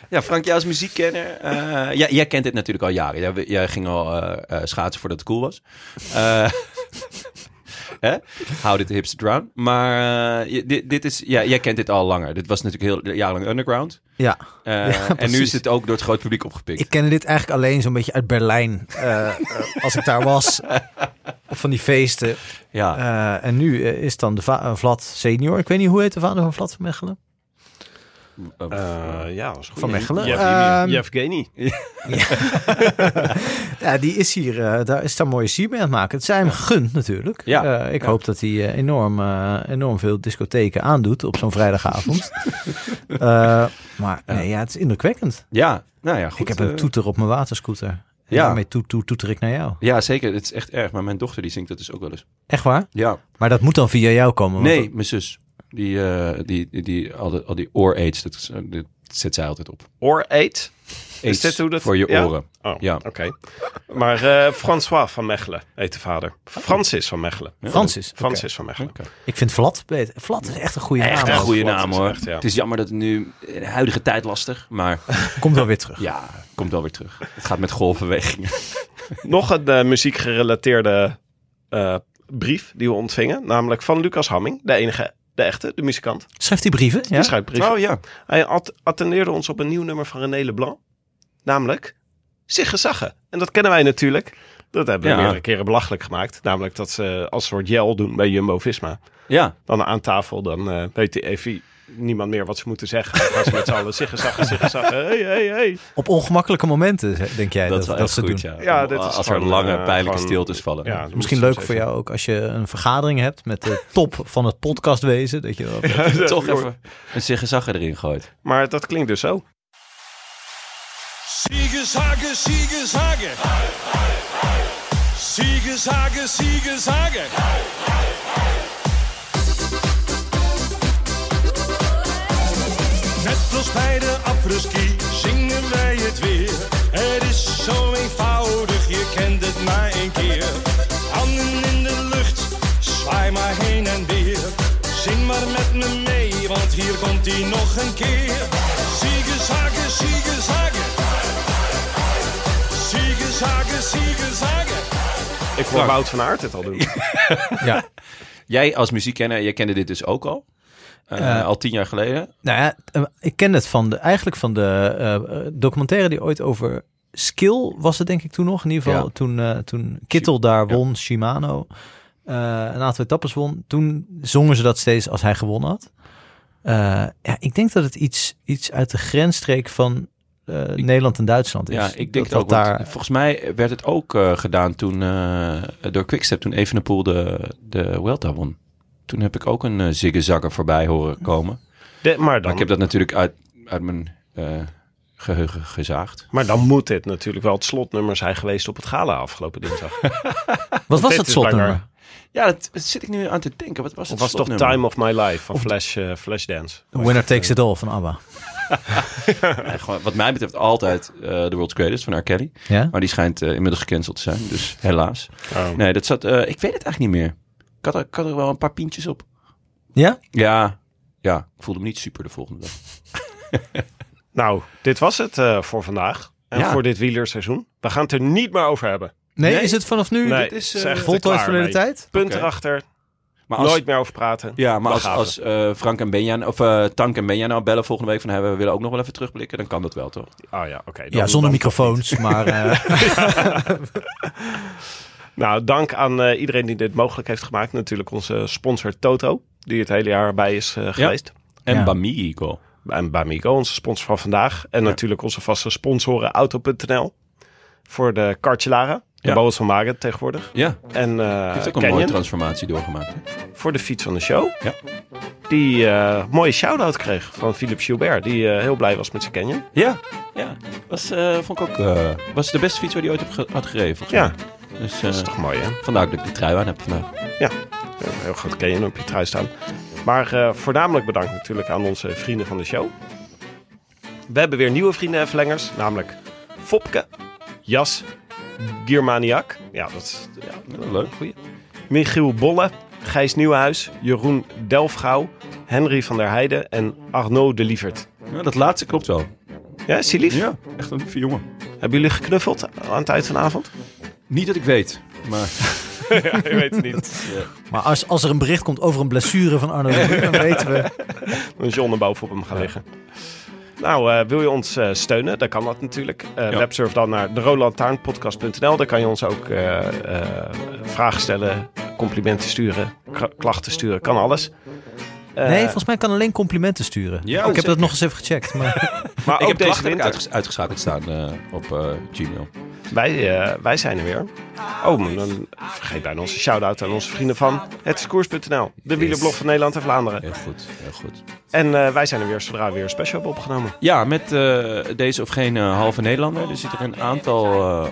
Ja, Frank, jij als muziekkenner. eh ja, jij kent dit natuurlijk al jaren. Jij, jij ging al eh, eh, schaatsen voordat het cool was. Eh (laughs) hè? How did the hips drown? Maar dit, dit is, ja, jij kent dit al langer. Dit was natuurlijk heel jarenlang underground. Ja, Eh, Ja, en nu is het ook door het groot publiek opgepikt. ik kende dit eigenlijk alleen zo'n beetje uit Berlijn. eh, eh, als ik daar was. (laughs) Of van die feesten. ja. En nu is dan de va- Vlad senior. Ik weet niet hoe heet de vader van Vlad van Mechelen. Eh, Eh, ja, dat is goed. Van Mechelen. Yevgeny. Ehm. (laughs) Ja, die is hier, eh, daar is daar mooie sier mee aan het maken. Het zijn hem gegund natuurlijk. Ja. Eh, ik Ja. hoop dat hij enorm, enorm veel discotheken aandoet op zo'n vrijdagavond. (laughs) Eh, maar nee, ja, het is indrukwekkend. ja, nou ja, goed. ik heb een toeter op mijn waterscooter. En Ja. daarmee toet, toet, toeter ik naar jou. Ja, zeker. Het is echt erg. Maar mijn dochter die zingt dat dus ook wel eens. Echt waar? Ja. Maar dat moet dan via jou komen. Nee, dat- mijn zus. Die, eh, die, die, die, al, die, al die oor-aids, dat, is, eh, dat zet zij altijd op. Or Eight. Aids dit hoe dat- Voor je ja? oren. Oh, Ja. oké. Maar eh, François van Mechelen heet de vader. Francis van Mechelen. Francis. Francis van Mechelen. Ik vind Vlad beter. Vlad is echt een goede Echt naam. een ook. goede Vlad naam is hoor. echt, ja. Het is jammer dat het nu in de huidige tijd lastig, maar (laughs) Komt wel weer terug. ja, komt wel weer terug. Het gaat met golfbewegingen. (laughs) Nog een eh, muziekgerelateerde eh, brief die we ontvingen. Namelijk van Lucas Hamming, de enige, de echte, de muzikant. Schrijft hij brieven? Ja? Schrijft brieven. Oh ja. Hij at- attendeerde ons op een nieuw nummer van René Leblanc. Namelijk Sigge Zagge. En dat kennen wij natuurlijk. Dat hebben we Ja. meerdere keren belachelijk gemaakt. Namelijk dat ze als soort gel doen bij Jumbo-Visma. Ja, Dan aan tafel, dan eh, weet even niemand meer wat ze moeten zeggen. (laughs) Gaan ze met z'n allen Zagge. Hey, hey, hey. Op ongemakkelijke momenten, denk jij, dat, dat, wel ze goed, doen. ja. Ja, dit is Als er lange, eh, pijnlijke gewoon- stiltes vallen. Ja, Misschien leuk voor jou ook als je een vergadering hebt met de (laughs) top van het podcastwezen. Dat je wel- Toch even een ziggezagger erin gooit. Maar dat klinkt dus zo. Siegeshagen, Siegeshagen. Siegeshagen, Siegeshagen. Als bij de apres-ski zingen wij het weer. Het is zo eenvoudig, je kent het maar één keer. Handen in de lucht, zwaai maar heen en weer. Zing maar met me mee, want hier komt hij nog een keer. Siegeshagen, Siegeshagen. Siegeshagen, Siegeshagen. Ik hoor Wout van Aert het al doen. ja. (laughs) Jij als muziekkenner, jij kende dit dus ook al. Eh, Eh, al tien jaar geleden. Nou ja, eh, ik ken het van de, eigenlijk van de documentaire die ooit over skill was het denk ik toen nog. In ieder geval Ja. toen, toen Kittel daar won, Shimano, een aantal etappes won. Toen zongen ze dat steeds als hij gewonnen had. Ja, ik denk dat het iets, iets uit de grensstreek van Nederland en Duitsland is. Ja, ik denk dat, ook. daar. Volgens mij werd het ook gedaan toen door Quickstep, toen Evenepoel de, de Vuelta won. Toen heb ik ook een uh, ziggezagger voorbij horen komen. De- maar, Maar dan, ik heb dat natuurlijk uit, uit mijn eh, geheugen gezaagd. maar dan moet dit natuurlijk wel het slotnummer zijn geweest op het gala afgelopen dinsdag. (laughs) Wat was het slotnummer? Ja, dat, dat zit ik nu aan te denken. Wat was het Of was toch? Time of My Life van Flash, eh, Flashdance? Winner Takes It All van ABBA. (laughs) Gewoon, wat mij betreft altijd eh The World's Greatest van R. Kelly. Ja? Maar die schijnt eh, inmiddels gecanceld te zijn. Dus helaas. Oh. Nee, dat zat... eh, ik weet het eigenlijk niet meer. Ik had, er, ik had er wel een paar pintjes op. Ja? Ja, ja. Ik voelde me niet super de volgende dag. (laughs) Nou, dit was het eh, voor vandaag. En Ja. voor dit wielerseizoen. We gaan het er niet meer over hebben. Nee, Nee. is het vanaf nu Nee, dit is, is eh, echt voltooid verleden mee. tijd? Punt erachter. Maar als, Nooit meer over praten. Ja, maar als, als eh, Frank en Benja, of eh, Tank en Benja nou bellen volgende week van hebben we willen ook nog wel even terugblikken, dan kan dat wel toch? Oh ja, oké. Ja, zonder microfoons, maar... (laughs) (laughs) Nou, dank aan eh, iedereen die dit mogelijk heeft gemaakt. Natuurlijk onze sponsor Toto, die het hele jaar bij is eh, geweest. En Ja. Bamigo. En Bamigo, onze sponsor van vandaag. En natuurlijk onze vaste sponsoren Auto.nl. Voor de Cartelara. De Ja. Van Magen tegenwoordig. Ja, En eh heeft ook een Canyon mooie transformatie doorgemaakt. hè? voor de fiets van de show. Ja. Die eh mooie shout-out kreeg van Philippe Gilbert. Die eh, heel blij was met zijn Canyon. Ja, ja. Was, eh, vond ik ook, eh, was de beste fiets waar hij ooit had gereden Ja. Dus dat is eh, toch mooi hè? vandaar dat ik de trui aan heb vandaag. Een heel groot Canyon op je trui staan. Maar eh, voornamelijk bedankt natuurlijk aan onze vrienden van de show. We hebben weer nieuwe vrienden en verlengers. Namelijk Fopke, Jas, Giermaniak. Ja, dat is ja, Leuk, goeie. Michiel Bolle, Gijs Nieuwenhuis, Jeroen Delfgauw, Henry van der Heijden en Arnaud de Lievert. Ja, dat laatste klopt wel. Ja, is die lief? Ja, echt een lieve jongen. Hebben jullie geknuffeld aan het eind van de avond? Niet dat ik weet, maar (laughs) ja, je weet het niet. (laughs) maar als, als er een bericht komt over een blessure van Arno, dan weten we... (laughs) Een John er bovenop hem gaan liggen. Nou, eh, wil je ons eh, steunen? Dan kan dat natuurlijk. Eh Ja. Websurf dan naar deroodlantaarnpodcast.nl. Daar kan je ons ook eh, eh, vragen stellen, complimenten sturen, klachten sturen. Kan alles. Nee, volgens mij kan alleen complimenten sturen. Ja, ik heb zeker. dat nog eens even gecheckt. Maar maar ik heb deze winter. uitges- uitgeschakeld staan eh, op eh, Gmail. Wij, eh, wij zijn er weer. Oh, maar dan vergeet bijna onze shout-out aan onze vrienden van het is koers.nl. De wielerblog van Nederland en Vlaanderen. Heel goed, heel goed. En wij zijn er weer zodra we weer een special hebben opgenomen. Ja, met deze of geen halve Nederlander. Er zitten er een aantal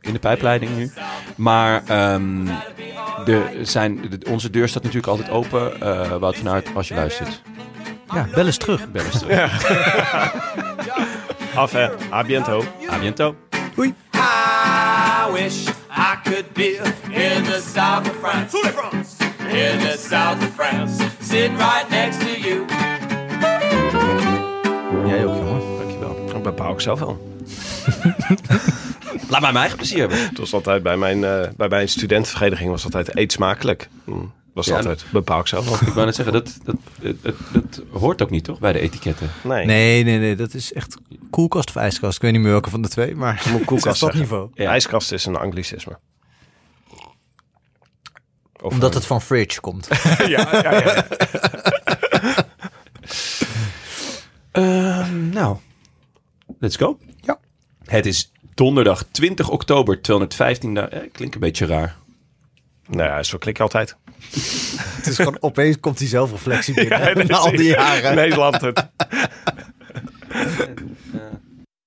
in de pijpleiding nu. Maar ehm, de, zijn, de- onze deur staat natuurlijk altijd open. Wout van Aert, als je luistert, ja, bel eens terug. bel eens terug. Af hè, a biento. A biento. I wish I could be in the south of France. In the south of France. Sitting right next to you. Jij ook, jongen. Dankjewel. Ik bepaal ik zelf wel. (laughs) Laat mij mijn eigen plezier hebben. Het was altijd bij mijn, eh, bij mijn studentenvereniging was altijd eet smakelijk. Hm, Was Ja, altijd, bepaal ik zelf. Ik wou net zeggen, dat, dat, dat, hoort ook niet, toch? Bij de etiketten. Nee, Nee, nee, nee. Dat is echt koelkast of ijskast. Ik weet niet meer welke van de twee, maar moet (laughs) het koelkast is dat niveau. Ja. ijskast is een anglicisme. Of Omdat een- het van fridge komt. (laughs) ja, ja, ja, ja. (laughs) Ehm, nou, let's go. Ja. Het is donderdag 20 oktober 215 dagen. Eh, klinkt een beetje raar. Nou ja, zo klik je altijd. (laughs) het is gewoon opeens komt die zelfreflectie binnen. (laughs) Ja, na al die jaren. Nederland het. (laughs)